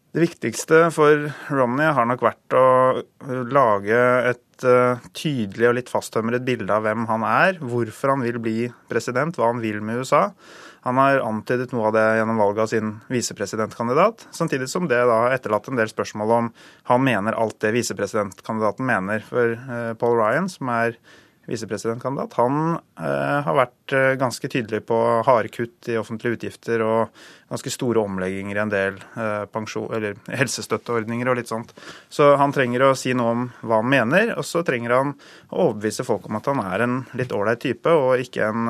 Det viktigste for Romney har nok vært å lage et uh, tydelig og litt fasttømret bilde av hvem han er, hvorfor han vil bli president, hva han vil med USA. Han har antydet noe av det gjennom valget av sin visepresidentkandidat, samtidig som det da har etterlatt en del spørsmål om han mener alt det visepresidentkandidaten mener. For uh, Paul Ryan, som er visepresidentkandidat, han eh, har vært eh, ganske tydelig på harde kutt i offentlige utgifter og ganske store omlegginger i en del eh, pensjon, eller helsestøtteordninger og litt sånt. Så han trenger å si noe om hva han mener, og så trenger han å overbevise folk om at han er en litt ålreit type, og ikke en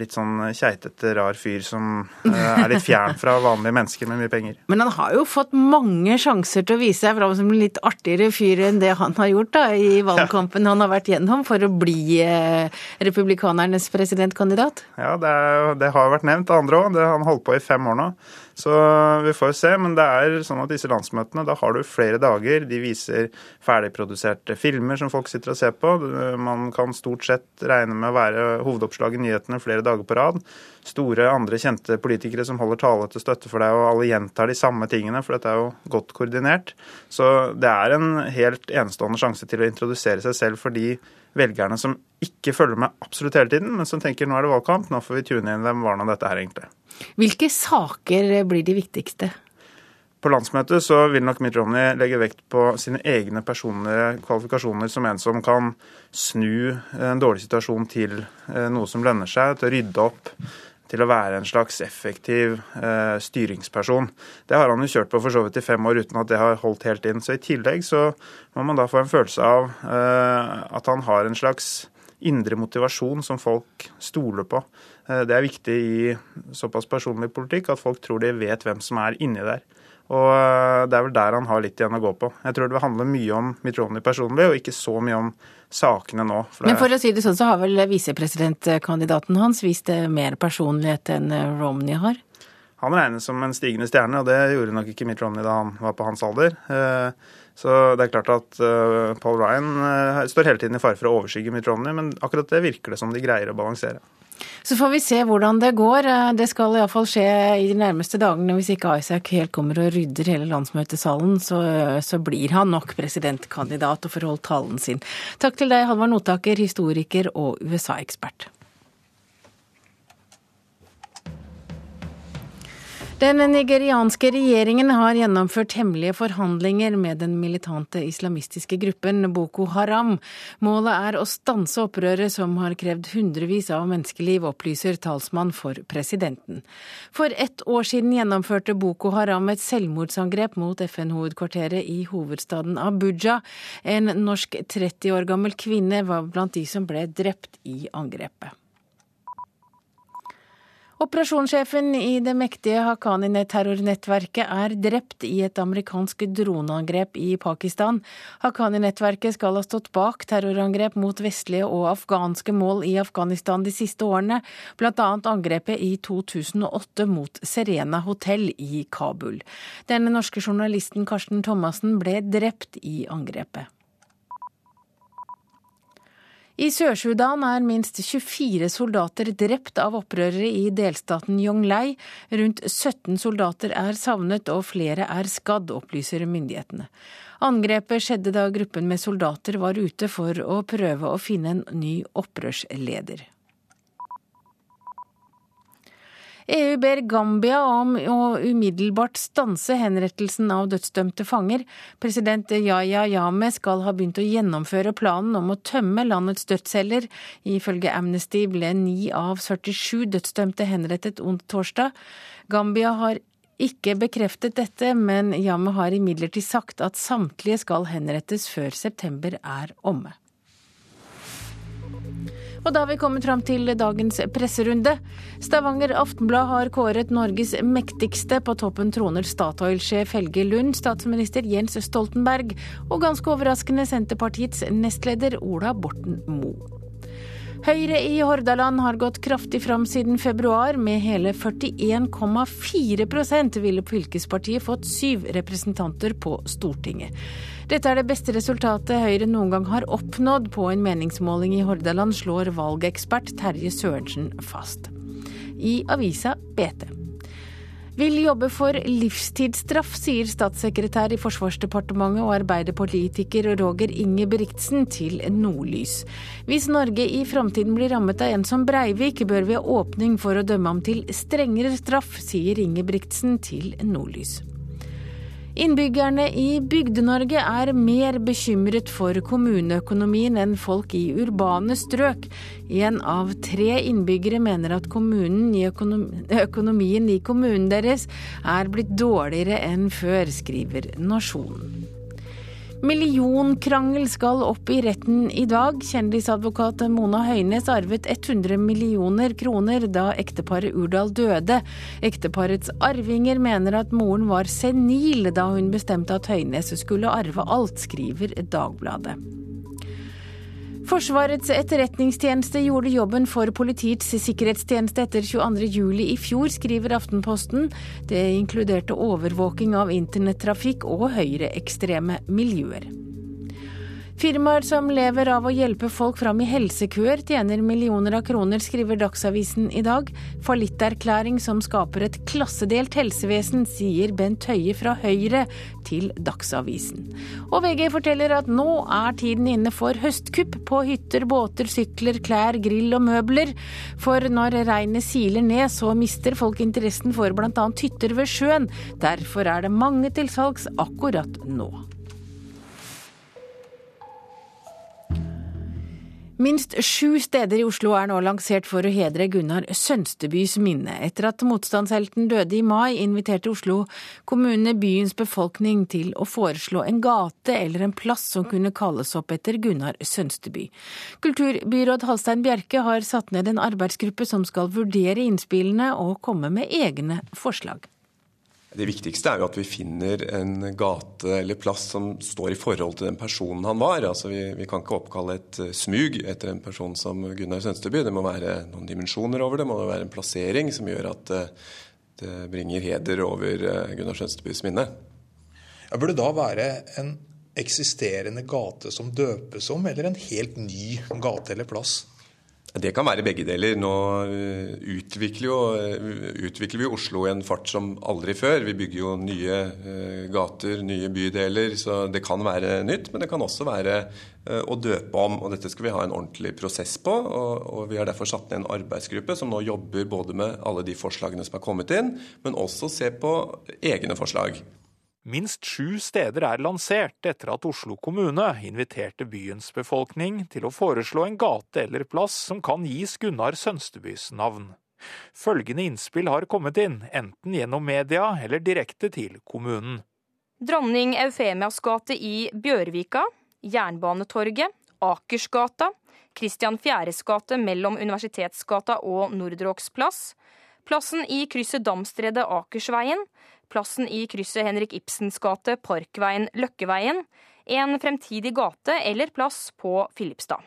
litt sånn keitete, rar fyr som eh, er litt fjern fra vanlige mennesker med mye penger. Men han har jo fått mange sjanser til å vise seg fram som en litt artigere fyr enn det han har gjort da, i valgkampen han har vært gjennom for å bli eh, republikanernes presidentkandidat. Ja, det, er, det har vært nevnt av andre òg. Han holdt på i fem år nå. Så vi får se. Men det er sånn at disse landsmøtene, da har du flere dager. De viser ferdigproduserte filmer som folk sitter og ser på. Man kan stort sett regne med å være hovedoppslag i nyhetene flere dager på rad. Store andre kjente politikere som holder tale til støtte for deg, og alle gjentar de samme tingene, for dette er jo godt koordinert. Så det er en helt enestående sjanse til å introdusere seg selv for de velgerne som ikke følger med absolutt hele tiden, men som tenker nå er det valgkamp, nå får vi tune inn hvem var nå dette her egentlig. Hvilke saker blir de viktigste? På landsmøtet så vil nok Mitt Romney legge vekt på sine egne personlige kvalifikasjoner som en som kan snu en dårlig situasjon til eh, noe som lønner seg, til å rydde opp, til å være en slags effektiv eh, styringsperson. Det har han jo kjørt på for så vidt i fem år uten at det har holdt helt inn. Så i tillegg så må man da få en følelse av eh, at han har en slags indre motivasjon som folk stoler på. Eh, det er viktig i såpass personlig politikk at folk tror de vet hvem som er inni der. Og eh, Det er vel der han har litt igjen å gå på. Jeg tror det vil handle mye om Mitt personlig, og ikke så mye om sakene nå. For Men for å si det sånn, så har vel visepresidentkandidaten hans vist mer personlighet enn Romney har? Han regnes som en stigende stjerne, og det gjorde nok ikke Mitt Romney da han var på hans alder. Eh, så det er klart at Paul Ryan står hele tiden i fare for å overskygge Mitt Romney, men akkurat det virker det som de greier å balansere. Så får vi se hvordan det går. Det skal iallfall skje i de nærmeste dagene. Hvis ikke Isaac helt kommer og rydder hele landsmøtesalen, så, så blir han nok presidentkandidat og får holdt talen sin. Takk til deg, Halvard Notaker, historiker og USA-ekspert. Den nigerianske regjeringen har gjennomført hemmelige forhandlinger med den militante islamistiske gruppen Boko Haram. Målet er å stanse opprøret som har krevd hundrevis av menneskeliv, opplyser talsmann for presidenten. For ett år siden gjennomførte Boko Haram et selvmordsangrep mot FN-hovedkvarteret i hovedstaden Abuja. En norsk 30 år gammel kvinne var blant de som ble drept i angrepet. Operasjonssjefen i det mektige Haqqani-terrornettverket er drept i et amerikansk droneangrep i Pakistan. Haqqani-nettverket skal ha stått bak terrorangrep mot vestlige og afghanske mål i Afghanistan de siste årene, bl.a. angrepet i 2008 mot Serena hotell i Kabul. Den norske journalisten Karsten Thomassen ble drept i angrepet. I Sør-Sudan er minst 24 soldater drept av opprørere i delstaten Yonglei. Rundt 17 soldater er savnet og flere er skadd, opplyser myndighetene. Angrepet skjedde da gruppen med soldater var ute for å prøve å finne en ny opprørsleder. EU ber Gambia om å umiddelbart stanse henrettelsen av dødsdømte fanger. President Yaya Yame skal ha begynt å gjennomføre planen om å tømme landets dødsceller. Ifølge Amnesty ble ni av 47 dødsdømte henrettet ond torsdag. Gambia har ikke bekreftet dette, men Yame har imidlertid sagt at samtlige skal henrettes før september er omme. Og da har vi kommet fram til dagens presserunde. Stavanger Aftenblad har kåret Norges mektigste. På toppen troner Statoil-sjef Helge Lund, statsminister Jens Stoltenberg og ganske overraskende Senterpartiets nestleder Ola Borten Moe. Høyre i Hordaland har gått kraftig fram siden februar. Med hele 41,4% ville fylkespartiet fått syv representanter på Stortinget. Dette er det beste resultatet Høyre noen gang har oppnådd på en meningsmåling i Hordaland, slår valgekspert Terje Sørensen fast. I avisa BT. Vil jobbe for livstidsstraff, sier statssekretær i Forsvarsdepartementet og arbeiderpolitiker Roger Ingebrigtsen til Nordlys. Hvis Norge i framtiden blir rammet av en som Breivik, bør vi ha åpning for å dømme ham til strengere straff, sier Ingebrigtsen til Nordlys. Innbyggerne i Bygde-Norge er mer bekymret for kommuneøkonomien enn folk i urbane strøk. En av tre innbyggere mener at i økonomi, økonomien i kommunen deres er blitt dårligere enn før, skriver Nasjonen. Millionkrangel skal opp i retten i dag. Kjendisadvokat Mona Høines arvet 100 millioner kroner da ekteparet Urdal døde. Ekteparets arvinger mener at moren var senil da hun bestemte at Høines skulle arve alt, skriver Dagbladet. Forsvarets etterretningstjeneste gjorde jobben for Politiets sikkerhetstjeneste etter 22.07 i fjor, skriver Aftenposten. Det inkluderte overvåking av internettrafikk og høyreekstreme miljøer. Firmaer som lever av å hjelpe folk fram i helsekøer, tjener millioner av kroner, skriver Dagsavisen i dag. Fallitterklæring som skaper et klassedelt helsevesen, sier Bent Høie fra Høyre til Dagsavisen. Og VG forteller at nå er tiden inne for høstkupp på hytter, båter, sykler, klær, grill og møbler. For når regnet siler ned, så mister folk interessen for bl.a. hytter ved sjøen. Derfor er det mange til salgs akkurat nå. Minst sju steder i Oslo er nå lansert for å hedre Gunnar Sønstebys minne. Etter at motstandshelten døde i mai, inviterte Oslo kommune byens befolkning til å foreslå en gate eller en plass som kunne kalles opp etter Gunnar Sønsteby. Kulturbyråd Halstein Bjerke har satt ned en arbeidsgruppe som skal vurdere innspillene og komme med egne forslag. Det viktigste er jo at vi finner en gate eller plass som står i forhold til den personen han var. Altså vi, vi kan ikke oppkalle et eh, smug etter en person som Gunnar Sønsteby. Det må være noen dimensjoner over det, det må være en plassering som gjør at det, eh, bringer heder over eh, Gunnar Sønstebys minne. Ja, burde det da være en eksisterende gate som døpes om, eller en helt ny gate eller plass? Det kan være begge deler. Nå eh, utvikler, jo, eh, utvikler, vi Oslo i en fart som aldri før. Vi bygger jo nye eh, gater, nye bydeler, så det kan være nytt. Men det kan også være å døpe om. og Dette skal vi ha en ordentlig prosess på. og, og Vi har derfor satt ned en arbeidsgruppe som nå jobber både med alle de forslagene som er kommet inn, men også ser på egne forslag. Minst sju steder er lansert etter at Oslo kommune inviterte byens befolkning til å foreslå en gate eller plass som kan gis Gunnar Sønstebys navn. Følgende innspill har kommet inn, enten gjennom media eller direkte til kommunen. Dronning Eufemias gate i Bjørvika, Jernbanetorget, Akersgata, Kristian Fjæres gate mellom Universitetsgata og Nordråks plass, plassen i krysset Damstredet Akersveien, plassen i krysset Henrik Ibsens gate, Parkveien, Løkkeveien, en fremtidig gate eller plass på Filipstad.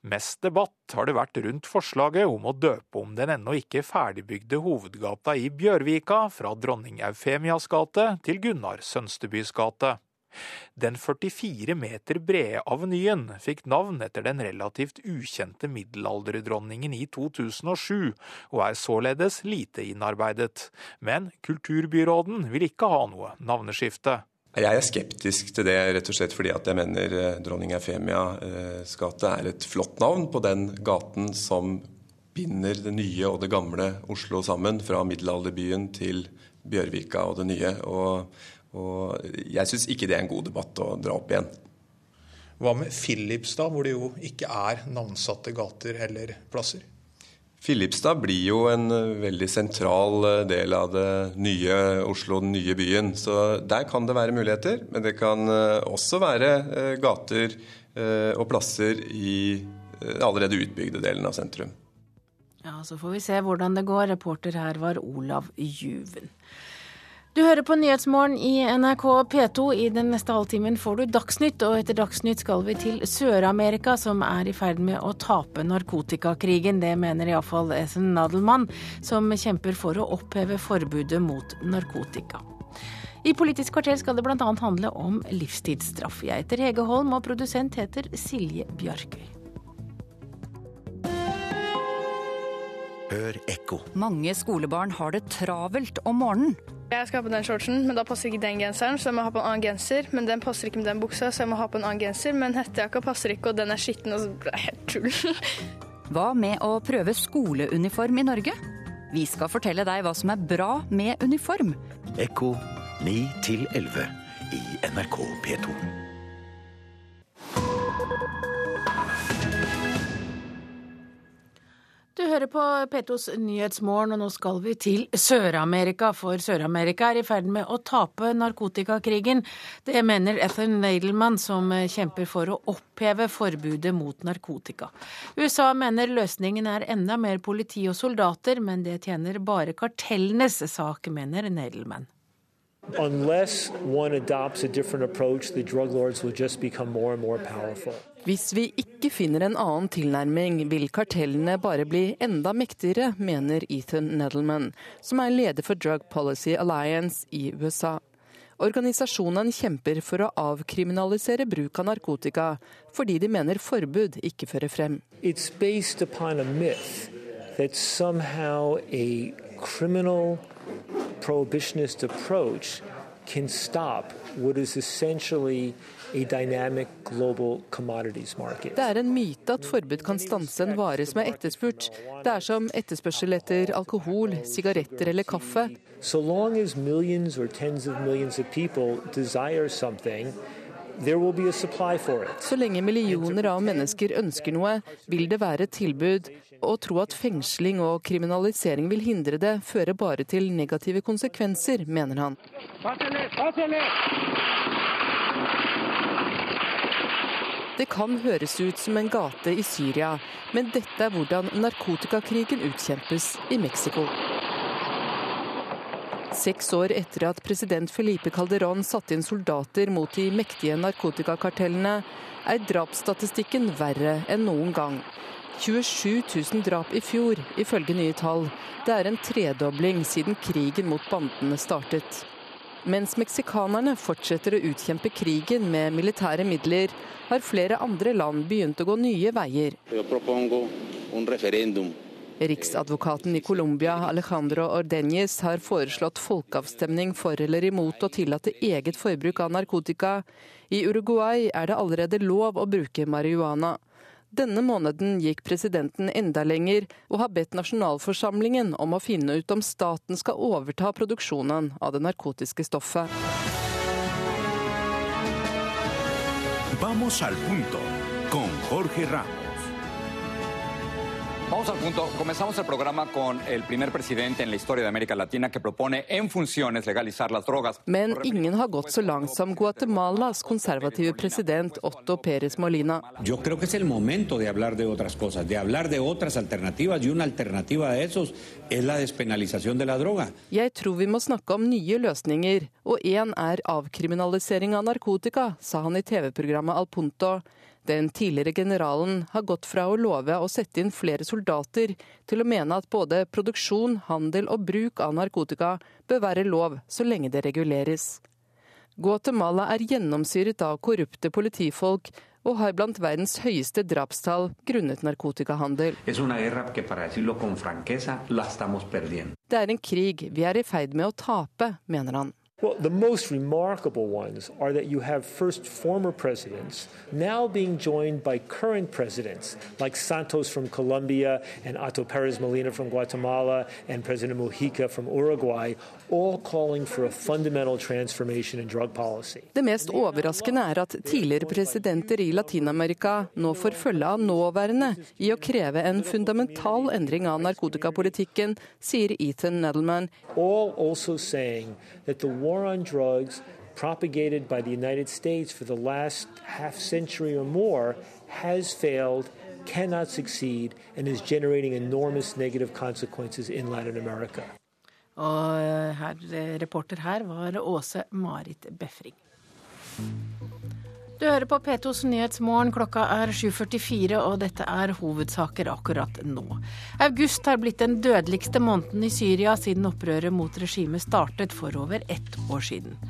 Mest debatt har det vært rundt forslaget om å døpe om den ennå ikke ferdigbygde hovedgata i Bjørvika fra Dronning Eufemias gate til Gunnar Sønstebys gate. Den 44 meter brede avenyen fikk navn etter den relativt ukjente middelalderdronningen i 2007, og er således lite innarbeidet. Men kulturbyråden vil ikke ha noe navneskifte. Jeg er skeptisk til det, rett og slett fordi at jeg mener eh, dronning Eufemias gate er et flott navn på den gaten som binder det nye og det gamle Oslo sammen, fra middelalderbyen til Bjørvika og det nye. Og og jeg syns ikke det er en god debatt å dra opp igjen. Hva med Filipstad, hvor det jo ikke er navnsatte gater eller plasser? Filipstad blir jo en veldig sentral eh, del av det nye Oslo, den nye byen. Så der kan det være muligheter. Men det kan eh, også være eh, gater og plasser i eh, allerede utbygde delen av sentrum. Ja, Så får vi se hvordan det går. Reporter her var Olav Juven. Du hører på Nyhetsmorgen i NRK P2. I den neste halvtimen får du Dagsnytt, og etter Dagsnytt skal vi til Sør-Amerika, som er i ferd med å tape narkotikakrigen. Det mener iallfall Ethan Nadelmann, som kjemper for å oppheve forbudet mot narkotika. I Politisk kvarter skal det bl.a. handle om livstidsstraff. Jeg heter Hege Holm, og produsent heter Silje Bjarkøy. Hør ekko. Mange skolebarn har det travelt om morgenen. Jeg skal ha på den shortsen, men da passer ikke den genseren, så jeg må ha på en annen genser. Men den passer ikke med den buksa, så jeg må ha på en annen genser. Men hettejakka passer ikke, og den er skitten, og så blir det helt tull. Hva med å prøve skoleuniform i Norge? Vi skal fortelle deg hva som er bra med uniform. Ekko 9 11 i NRK P2. Hører på P2s Nyhetsmorgen, og nå skal vi til Sør-Amerika. For Sør-Amerika er i ferd med å tape narkotikakrigen. Det mener Ethan Nadelman, som kjemper for å oppheve forbudet mot narkotika. USA mener løsningen er enda mer politi og soldater, men det tjener bare kartellenes sak, mener Nadelman. Unless one adopts a different approach, the drug lords will just become more and more powerful. Hvis vi ikke finner en annen tilnærming, vil kartellene bare bli enda mektigere, mener Ethan Nedelman, som er leder for Drug Policy Alliance i USA. Organisasjonen kjemper for å avkriminalisere bruk av narkotika, fordi de mener forbud ikke fører frem. It's based upon a myth that somehow a criminal prohibitionist approach can stop what is essentially a dynamic global commodities market. Det er en myte at forbud kan stanse en vare som er etterspurt. Det er som etterspørsel etter alkohol, sigaretter eller kaffe. So long as millions or tens of millions of people desire something, there will be a supply for it. Så lenge millioner av mennesker ønsker noe, vil det være et tilbud. Å tro at fengsling og kriminalisering vil hindre det, fører bare til negative konsekvenser, mener han. Det kan høres ut som en gate i Syria, men dette er hvordan narkotikakrigen utkjempes i Mexico. Seks år etter at president Felipe Calderón satte inn soldater mot de mektige narkotikakartellene, er drapsstatistikken verre enn noen gang. 27 000 drap i fjor, ifølge nye tall. Det er en tredobling siden krigen mot bandene startet. Mens meksikanerne fortsetter å utkjempe krigen med militære midler, har flere andre land begynt å gå nye veier. Riksadvokaten i Colombia, Alejandro Ordeñez, har foreslått folkeavstemning for eller imot å tillate eget forbruk av narkotika. I Uruguay er det allerede lov å bruke marihuana. Denne måneden gikk presidenten enda lenger, og har bedt nasjonalforsamlingen om å finne ut om staten skal overta produksjonen av det narkotiske stoffet. Vamos al punto con Jorge Ramos. Vamos al punto. Comenzamos el programa con el primer presidente en la historia de América Latina que propone en funciones legalizar las drogas. Men ingen har gått så langt som Guatemalas konservative president Otto Pérez Molina. Yo creo que es el momento de hablar de otras cosas, de hablar de otras alternativas y una alternativa de esos es la despenalización de la droga. Jeg tror vi må snakke om nye løsninger, og én er avkriminalisering av narkotika, sa han i TV-programmet Al Punto. Den tidligere generalen har gått fra å love å sette inn flere soldater, til å mene at både produksjon, handel og bruk av narkotika bør være lov så lenge det reguleres. Guatemala er gjennomsyret av korrupte politifolk og har blant verdens høyeste drapstall grunnet narkotikahandel. Det er en krig vi er i ferd med å tape, mener han. Well, the most remarkable ones are that you have first former presidents now being joined by current presidents like Santos from Colombia and Otto Perez Molina from Guatemala and President Mujica from Uruguay, all calling for a fundamental transformation in drug policy. Det mest overraskende er at tidligere presidenter i Latin-Amerika nå får følge av nåværende i å kreve en fundamental endring av narkotikapolitikken, sier Ethan Nedelman. All also saying that the war on drugs propagated by the United States for the last half century or more has failed cannot succeed and is generating enormous negative consequences in Latin America. Og eh, her, eh, reporter her var Åse Marit Befring. Du hører på P2s Nyhetsmorgen. Klokka er 7.44, og dette er hovedsaker akkurat nå. August har blitt den dødeligste måneden i Syria siden opprøret mot regimet startet for over ett år siden.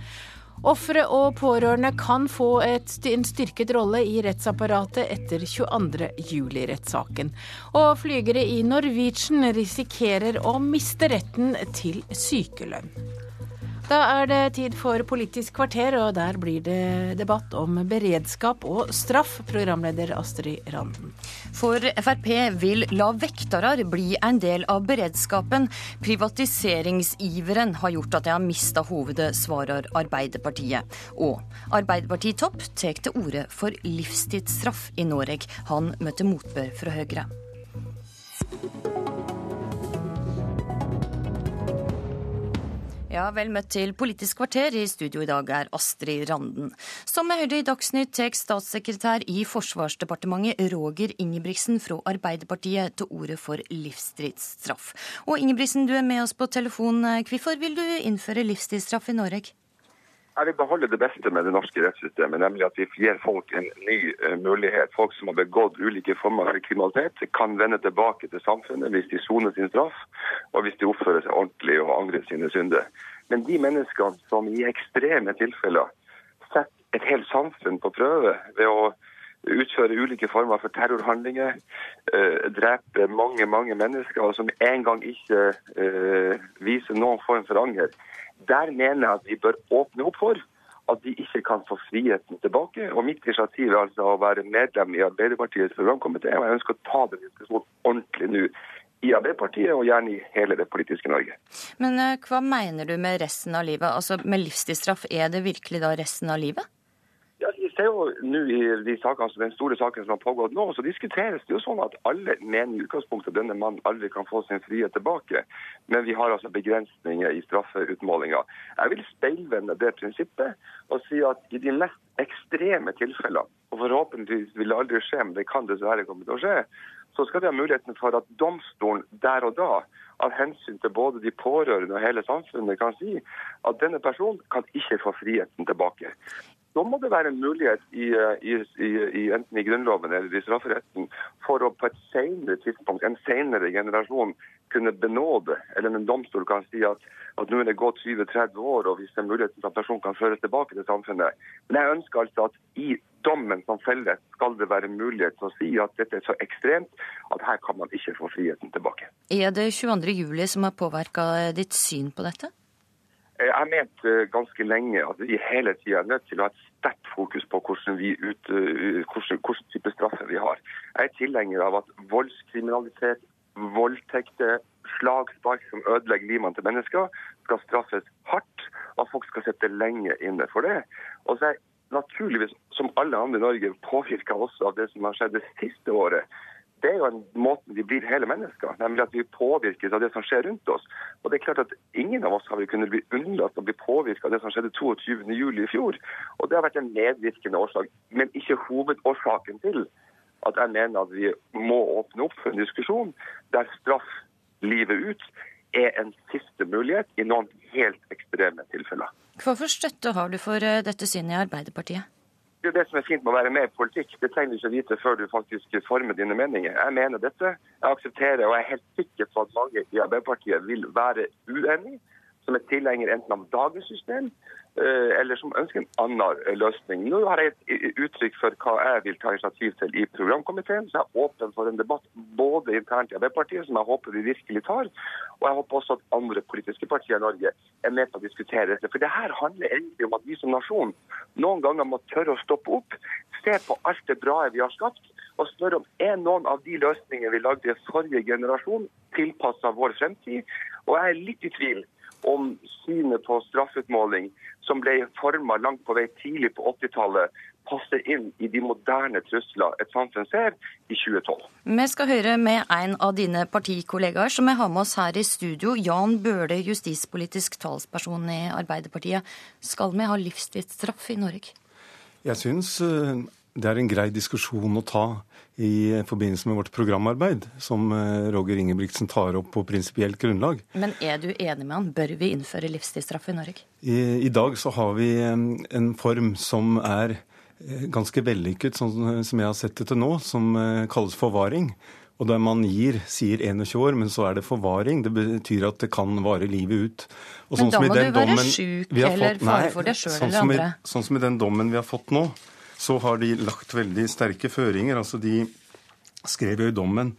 Ofre og pårørende kan få et, en styrket rolle i rettsapparatet etter 22.07-rettssaken. Og flygere i Norwegian risikerer å miste retten til sykelønn. Da er det tid for Politisk kvarter, og der blir det debatt om beredskap og straff. Programleder Astrid Randen. For Frp vil la vektere bli en del av beredskapen. Privatiseringsiveren har gjort at de har mista hovedet, svarer Arbeiderpartiet. Og Arbeiderpartitopp tar til orde for livstidsstraff i Norge. Han møtte motbør fra Høyre. Ja, Vel møtt til Politisk kvarter. I studio i dag er Astrid Randen. Som vi hørte i Dagsnytt, tar statssekretær i Forsvarsdepartementet Roger Ingebrigtsen fra Arbeiderpartiet til orde for livstidsstraff. Og Ingebrigtsen, du er med oss på telefon. Hvorfor vil du innføre livstidsstraff i Norge? Jeg vil beholde det beste med det norske rettssystemet, nemlig at vi gir folk en ny uh, mulighet. Folk som har begått ulike former for kriminalitet, kan vende tilbake til samfunnet hvis de soner sin straff, og hvis de oppfører seg ordentlig og angrer sine synder. Men de menneskene som i ekstreme tilfeller setter et helt samfunn på prøve ved å utføre ulike former for terrorhandlinger, uh, drepe mange mange mennesker, og som en gang ikke uh, viser noen form for anger, der mener jeg at vi bør åpne opp for at de ikke kan få friheten tilbake. Og Mitt initiativ er altså å være medlem i Arbeiderpartiets programkomité. Og jeg ønsker å ta den diskusjonen ordentlig nå i Arbeiderpartiet, og gjerne i hele det politiske Norge. Men uh, hva mener du med resten av livet? Altså Med livstidsstraff, er det virkelig da resten av livet? Ser jo nå i de sakene, Den store saken som har pågått nå, så diskuteres det jo sånn at alle mener i utgangspunktet at denne mannen aldri kan få sin frihet tilbake. Men vi har altså begrensninger i straffeutmålinga. Jeg vil speilvende det prinsippet og si at i de mest ekstreme tilfellene, og forhåpentligvis vil det aldri skje, men det kan dessverre komme til å skje, så skal vi ha muligheten for at domstolen der og da av hensyn til både de pårørende og hele samfunnet kan si at denne personen kan ikke få friheten tilbake så må det være en mulighet i, i, i, enten i Grunnloven eller i strafferetten for å på et senere tidspunkt, en senere generasjon, kunne benåde, eller en domstol kan si at, at nå er det gått 20-30 år, og hvis det er muligheten for at personen kan føres tilbake til samfunnet. Men jeg ønsker altså at i dommen som felles skal det være mulighet til å si at dette er så ekstremt at her kan man ikke få friheten tilbake. Er det 22.07 som har påvirka ditt syn på dette? Jeg mente eh, ganske lenge at vi hele tida er nødt til å ha et sterkt fokus på hvordan, vi ut, eh, hvordan, hvordan type straffer vi har. Jeg er tilhenger av at voldskriminalitet, voldtekter, slagspark som ødelegger livene til mennesker, skal straffes hardt, at folk skal sitte lenge inne for det. Og så er jeg naturligvis, som alle andre i Norge, påvirka også av det som har skjedd det siste året det er jo en måte vi blir hele mennesker, nemlig at vi påvirkes av det som skjer rundt oss. Og det er klart at Ingen av oss har kunnet bli unnlatt å bli påvirka av det som skjedde 22.07. i fjor. Og Det har vært en medvirkende årsak, men ikke hovedårsaken til at jeg mener at vi må åpne opp for en diskusjon der straff livet ut er en siste mulighet i noen helt ekstreme tilfeller. Hvorfor støtte har du for eh, dette synet i Arbeiderpartiet? Det er det som er fint med å være med i politikk. Det trenger du ikke vite før du faktisk former dine meninger. Jeg mener dette. Jeg aksepterer og jeg er helt sikker på at mange i Arbeiderpartiet vil være uenig, som er tilhenger enten av dagens system Eh, eller som ønsker en annen eh, løsning. Nå har jeg et uttrykk for hva jeg vil ta initiativ til i programkomiteen. Så jeg er åpen for en debatt både internt i Arbeiderpartiet, som jeg håper vi virkelig tar, og jeg håper også at andre politiske partier i Norge er med på å diskutere dette. For det her handler egentlig om at vi som nasjon noen ganger må tørre å stoppe opp, se på alt det bra vi har skapt, og spørre om er noen av de løsningene vi lagde i forrige generasjon, tilpassa vår fremtid. Og jeg er litt i tvil om synet på straffutmåling som ble forma langt på vei tidlig på 80-tallet, passer inn i de moderne trusler et samfunn ser i 2012. Vi skal høre med en av dine partikollegaer som vi har med oss her i studio. Jan Bøhle, justispolitisk talsperson i Arbeiderpartiet. Skal vi ha livstidsstraff i Norge? Jeg syns eh, det er en grei diskusjon å ta. I forbindelse med vårt programarbeid, som eh, Roger Ingebrigtsen tar opp på prinsipielt grunnlag. Men er du enig med han? Bør vi innføre livstidsstraff i Norge? I, I, dag så har vi en form som er eh, ganske vellykket, sånn som jeg har sett det til nå, som eh, kalles forvaring. Og der man gir, sier 21 år, men så er det forvaring. Det betyr at det kan vare livet ut. Og men sånn da må du være sjuk eller fare for deg sjøl sånn eller andre. I, sånn som i den dommen vi har fått nå, så har de lagt veldig sterke føringer. Altså de skrev jo i dommen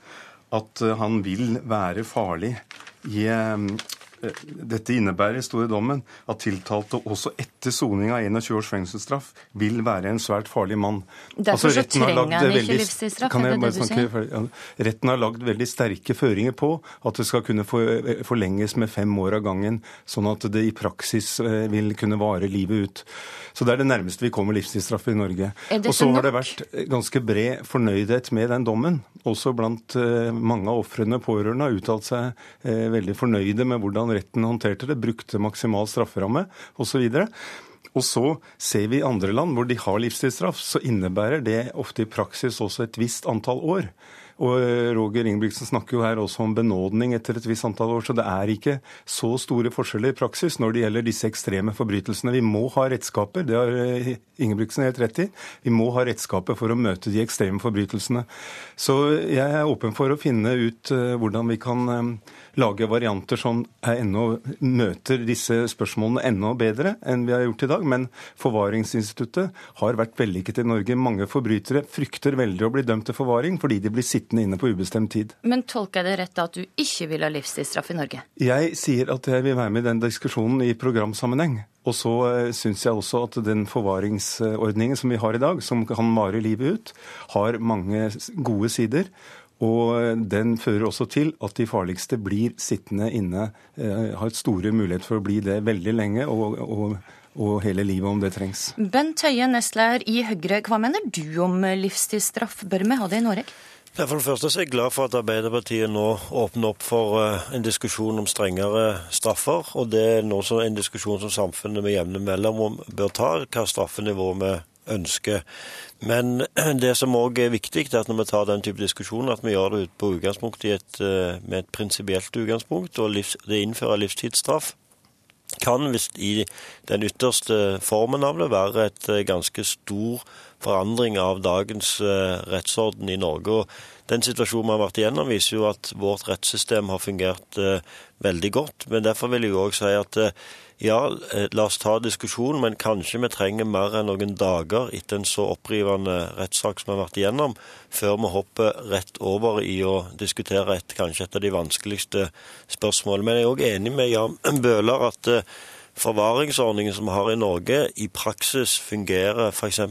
at eh, han vil være farlig i eh, dette innebærer, står i dommen, at tiltalte også etter soning av 21 års fengselsstraff vil være en svært farlig mann. Derfor altså, så trenger han ikke livstidsstraff, er det det du sier? Retten har lagd veldig sterke føringer på at det skal kunne forlenges med fem år av gangen, sånn at det i praksis eh, vil kunne vare livet ut. Så det er det nærmeste vi kommer livstidsstraff i Norge. Og så har det vært ganske bred fornøydhet med den dommen. Også blant eh, mange av ofrene pårørende har uttalt seg eh, veldig fornøyde med hvordan retten håndterte det, brukte maksimal strafferamme osv. Og så ser vi i andre land hvor de har livstidsstraff, så innebærer det ofte i praksis også et visst antall år. Og eh, Roger Ingebrigtsen snakker jo her også om benådning etter et visst antall år, så det er ikke så store forskjeller i praksis når det gjelder disse ekstreme forbrytelsene. Vi må ha redskaper, det har eh, Ingebrigtsen helt rett i. Vi må ha redskaper for å møte de ekstreme forbrytelsene. Så jeg er åpen for å finne ut eh, hvordan vi kan lage varianter som ennå møter disse spørsmålene enda bedre enn vi har gjort i dag. Men forvaringsinstituttet har vært vellykket i Norge. Mange forbrytere frykter veldig å bli dømt til forvaring fordi de blir sittende inne på ubestemt tid. Men tolker jeg det rett at du ikke vil ha livstidsstraff i Norge? Jeg sier at jeg vil være med i den diskusjonen i programsammenheng. Og så eh, syns jeg også at den forvaringsordningen som vi har i dag, som kan vare livet ut, har mange gode sider. Og den fører også til at de farligste blir sittende inne, har har store muligheter for å bli det veldig lenge. og, og og hele livet om det trengs. Bent Høie, nestleder i Høyre, hva mener du om livstidsstraff? Bør vi ha det i Norge? For det første er jeg glad for at Arbeiderpartiet nå åpner opp for eh, en diskusjon om strengere straffer. Og det er nå en diskusjon som samfunnet med jevne mellomrom bør ta, hva straffenivået vi ønsker. Men det som òg er viktig, er at når vi tar den type diskusjoner, at vi gjør det på utgangspunkt et, eh, med et prinsipielt utgangspunkt. Og livs, det innfører livstidsstraff kan, hvis i den ytterste formen av det, være et eh, ganske stor forandring av dagens eh, rettsorden i Norge. Og den situasjonen vi har vært igjennom, viser jo at vårt rettssystem har fungert veldig godt. Men derfor vil jeg òg si at ja, eh, la oss ta diskusjonen, men kanskje vi trenger mer enn noen dager etter en så opprivende rettssak som vi har vært igjennom, før vi hopper rett over i å diskutere et, kanskje et av de vanskeligste spørsmålene. Men jeg er òg enig med Jan Bøhler at eh, forvaringsordningen som vi har i Norge, i praksis fungerer f.eks.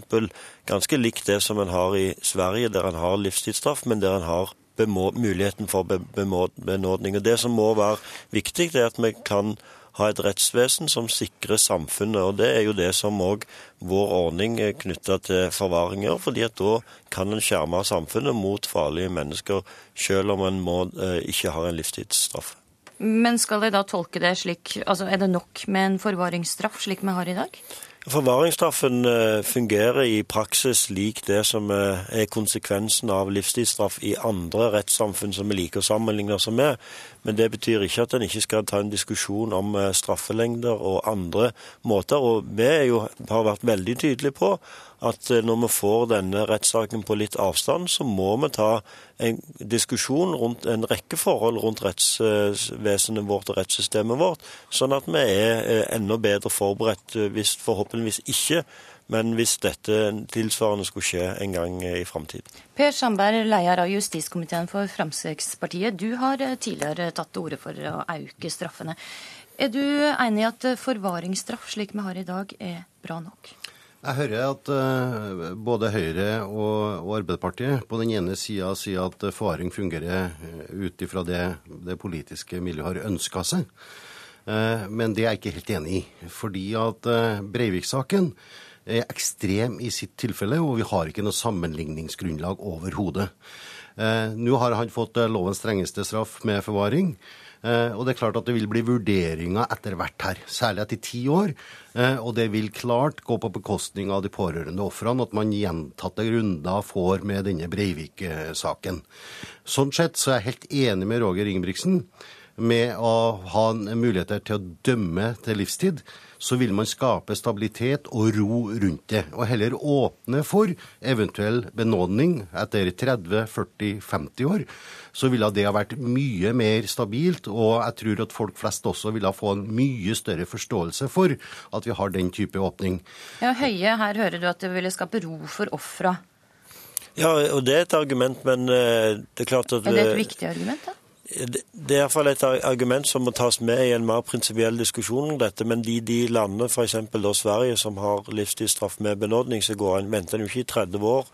ganske likt det som en har i Sverige, der en har livstidsstraff, men der en har muligheten for benådning. Og Det som må være viktig, er at vi kan ha et rettsvesen som sikrer samfunnet. og Det er jo det som òg vår ordning er knytta til forvaring gjør. fordi at da kan en skjerme samfunnet mot farlige mennesker, selv om en må, eh, ikke har en livstidsstraff. Men skal jeg da tolke det slik, altså er det nok med en forvaringsstraff slik vi har i dag? Forvaringsstraffen eh, fungerer i praksis lik det som eh, er konsekvensen av livstidsstraff i andre rettssamfunn som vi liker å sammenligne oss med. Men det betyr ikke at en ikke skal ta en diskusjon om eh, straffelengder og andre måter. Og vi jo, har vært veldig tydelige på at når vi får denne rettssaken på litt avstand, så må vi ta en diskusjon rundt en rekke forhold rundt rettsvesenet vårt og rettssystemet vårt, sånn at vi er enda bedre forberedt hvis forhåpentligvis ikke. Men hvis dette tilsvarende skulle skje en gang i framtiden. Per Sandberg, leder av justiskomiteen for Fremskrittspartiet. Du har eh, tidligere tatt til orde for å øke straffene. Er du enig i at forvaringsstraff slik vi har i dag, er bra nok? Jeg hører at uh, både Høyre og, og, Arbeiderpartiet på den ene sida sier at forvaring fungerer uh, ut ifra det det politiske miljøet har ønska seg. Uh, men det er jeg ikke helt enig i. Fordi at uh, Breivik-saken er ekstrem i sitt tilfelle, og vi har ikke noe sammenligningsgrunnlag overhodet. Eh, Nå har han fått eh, lovens strengeste straff med forvaring. Eh, og det er klart at det vil bli vurderinger etter hvert her, særlig etter ti år. Eh, og det vil klart gå på bekostning av de pårørende ofrene at man gjentatte runder får med denne Breivik-saken. Sånn sett så er jeg helt enig med Roger Ingebrigtsen med å ha muligheter til å dømme til livstid så vil man skape stabilitet og ro rundt det. Og heller åpne for eventuell benådning etter 30-40-50 år. Så ville det ha vært mye mer stabilt, og jeg tror at folk flest også ville få en mye større forståelse for at vi har den type åpning. Ja, Høie, her hører du at det ville skape ro for ofra. Ja, og det er et argument, men eh, det er klart at Er det et viktig argument, da? Det er iallfall et argument som må tas med i en mer prinsipiell diskusjon om dette. Men de, de landene, f.eks. Sverige, som har livstidsstraff med benådning, så går en, venter en jo ikke i 30 år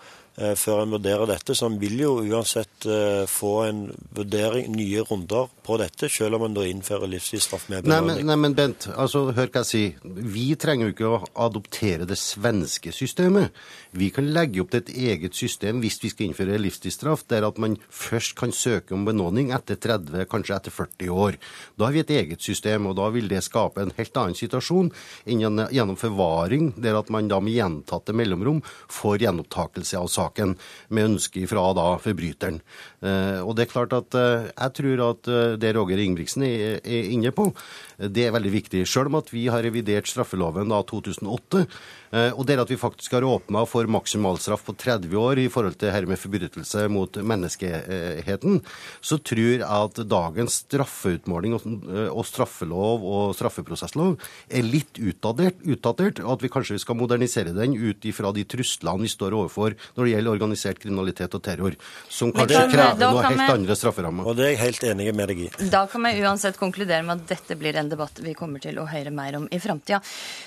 før en vurderer dette. Så en vil jo uansett eh, få en vurdering, nye runder på dette, selv om en da innfører livstidsstraff med benådning. Nei, nei, men Bent, altså, hør hva jeg sier. Vi trenger jo ikke å adoptere det svenske systemet. Vi kan legge opp til et eget system hvis vi skal innføre livstidsstraff, der at man først kan søke om benådning etter 30, kanskje etter 40 år. Da har vi et eget system, og da vil det skape en helt annen situasjon enn gjennom forvaring, der at man da med gjentatte mellomrom får gjenopptakelse av saken saken med ønske fra da forbryteren. Eh, og det er klart at eh, Jeg tror at eh, det Roger Ingebrigtsen er inne på, det er veldig viktig. Selv om at vi har revidert straffeloven da 2008, og det at vi faktisk har åpna for maksimalstraff på 30 år i forhold til her med forbrytelse mot menneskeheten, så tror jeg at dagens straffeutmåling og straffelov og straffeprosesslov er litt utdatert, utdatert og at vi kanskje skal modernisere den ut ifra de truslene vi står overfor når det gjelder organisert kriminalitet og terror, som kanskje krever noe helt vi... andre strafferammer. Og det er jeg helt enig med deg i. Da kan vi uansett konkludere med at dette blir en debatt vi kommer til å høre mer om i framtida.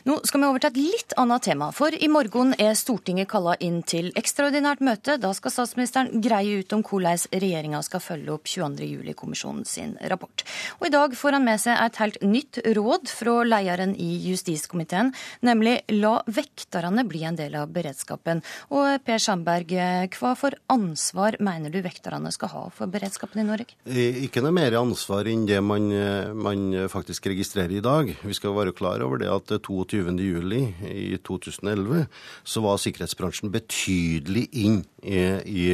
Nå skal vi over til et litt annet tema. For i morgen er Stortinget kalla inn til ekstraordinært møte. Da skal statsministeren greie ut om hvordan regjeringa skal følge opp 22.07-kommisjonen sin rapport. Og i dag får han med seg et helt nytt råd fra lederen i justiskomiteen, nemlig la vekterne bli en del av beredskapen. Og Per Sandberg, hva for ansvar mener du vekterne skal ha for beredskapen i Norge? Ikke noe mer ansvar enn det man, man faktisk registrerer i dag. Vi skal være klar over det at 22.07 i 2011 så var sikkerhetsbransjen betydelig inn i, i,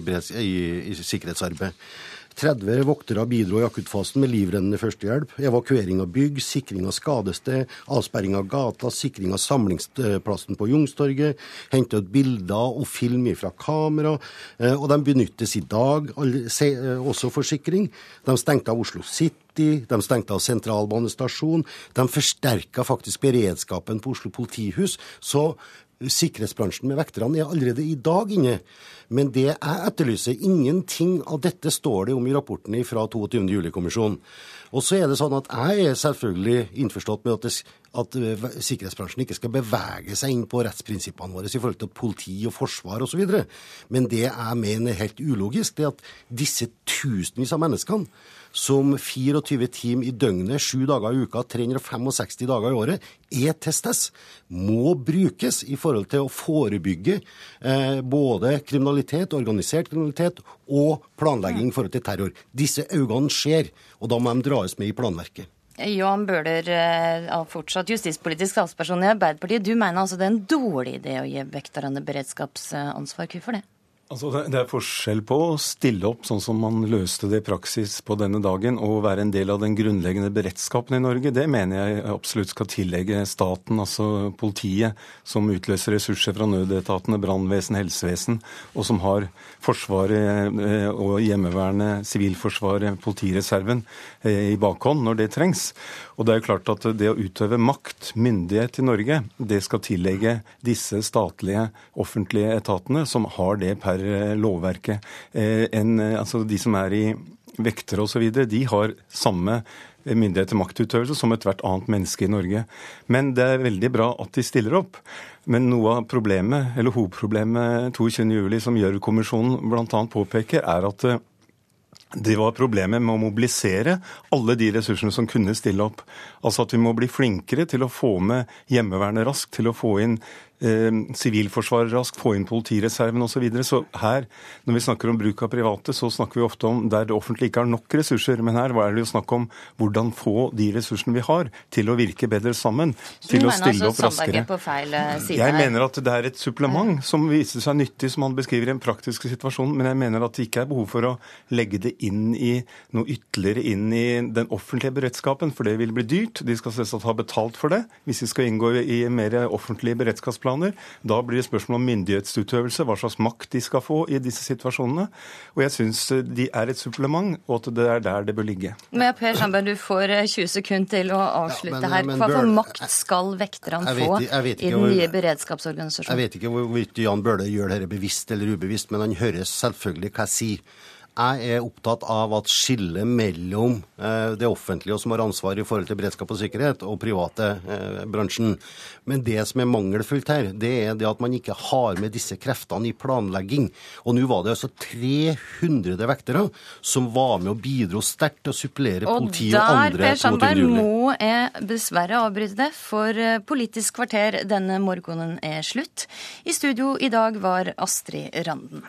i, i sikkerhetsarbeid. 30 voktere bidro i akuttfasen med livrennende førstehjelp, evakuering av bygg, sikring av skadested, avsperring av gata, sikring av samlingsplassen på Jungstorget, hente ut bilder og film fra kamera. Eh, og de benyttes i dag eh, også for sikring. De stengte av Oslo City, de stengte av sentralbanestasjon. De forsterka faktisk beredskapen på Oslo politihus. Så sikkerhetsbransjen med vekterne er allerede i dag inne. Men det jeg etterlyser, ingenting av dette står det om i rapporten fra 22. juli-kommisjonen. Og så er det sånn at jeg er selvfølgelig innforstått med at, det, at eh, sikkerhetsbransjen ikke skal bevege seg inn på rettsprinsippene våre i forhold til politi og forsvar osv. Men det jeg mener er helt ulogisk, det er at disse tusenvis av menneskene som 24 timer i døgnet, sju dager i uka, 365 dager i året, er testes, må brukes i forhold til å forebygge eh, både kriminalitet, organisert kriminalitet og planlegging i forhold til terror. Disse øynene skjer, og da må de dras med i planverket. Jan Bøhler, eh, fortsatt justispolitisk talsperson i Arbeiderpartiet. Du mener altså det er en dårlig idé å gi vekterne beredskapsansvar. Hvorfor det? Altså, det er forskjell på å stille opp sånn som man løste det i praksis på denne dagen, og være en del av den grunnleggende beredskapen i Norge. Det mener jeg absolutt skal tillegge staten, altså politiet, som utløser ressurser fra nødetatene, brannvesen, helsevesen, og som har Forsvaret eh, og Hjemmevernet, Sivilforsvaret, politireserven eh, i bakhånd når det trengs. Og det er jo klart at det å utøve makt, myndighet i Norge, det skal tillegge disse statlige, offentlige etatene, som har det per eh, lovverket. En, altså de som er i vektere osv., de har samme myndighet til maktutøvelse som ethvert annet menneske i Norge. Men det er veldig bra at de stiller opp. Men noe av problemet, eller hovedproblemet 22.07, som Gjørv-kommisjonen bl.a. påpeker, er at eh, det var problemet med å mobilisere alle de ressursene som kunne stille opp. Altså at vi må bli flinkere til å få med Hjemmevernet raskt, til å få inn eh, raskt, få inn politireserven osv. Så, videre. så her, når vi snakker om bruk av private, så snakker vi ofte om der det offentlige ikke har nok ressurser. Men her er det jo snakk om hvordan få de ressursene vi har, til å virke bedre sammen. Til å stille altså opp raskere. Eh, jeg mener at det er et supplement som viser seg nyttig, som han beskriver i en praktisk situasjon. Men jeg mener at det ikke er behov for å legge det inn i noe ytterligere inn i den offentlige beredskapen, for det vil bli dyrt. De skal selvsagt ha betalt for det hvis de skal inngå i mer offentlige beredskapsplaner. Da blir det spørsmål om myndighetsutøvelse, hva slags makt de skal få i disse situasjonene. Og jeg syns de er et supplement, og at det er der det bør ligge. Men Per Sandberg, du får 20 eh, sekunder til å avslutte Ja, men- her. Hva for makt skal vekterne Jeg vet få jeg vet i ikke den hvor- beredskapsorganisasjonen? Jeg vet ikke hvorvidt Jan Bøhler gjør dette bevisst eller ubevisst, men han hører selvfølgelig hva jeg sier. Jeg er opptatt av at skillet mellom eh, det offentlige, som har ansvar i forhold til beredskap og sikkerhet, og private eh, bransjen. Men det som er mangelfullt her, det er det at man ikke har med disse kreftene i planlegging. Og nå var det altså 300 vektere som var med og bidro sterkt til å supplere Og politiet og der, Per Sandberg, må jeg dessverre avbryte det, for eh, Politisk kvarter denne morgenen er slutt. I studio i dag var Astrid Randen.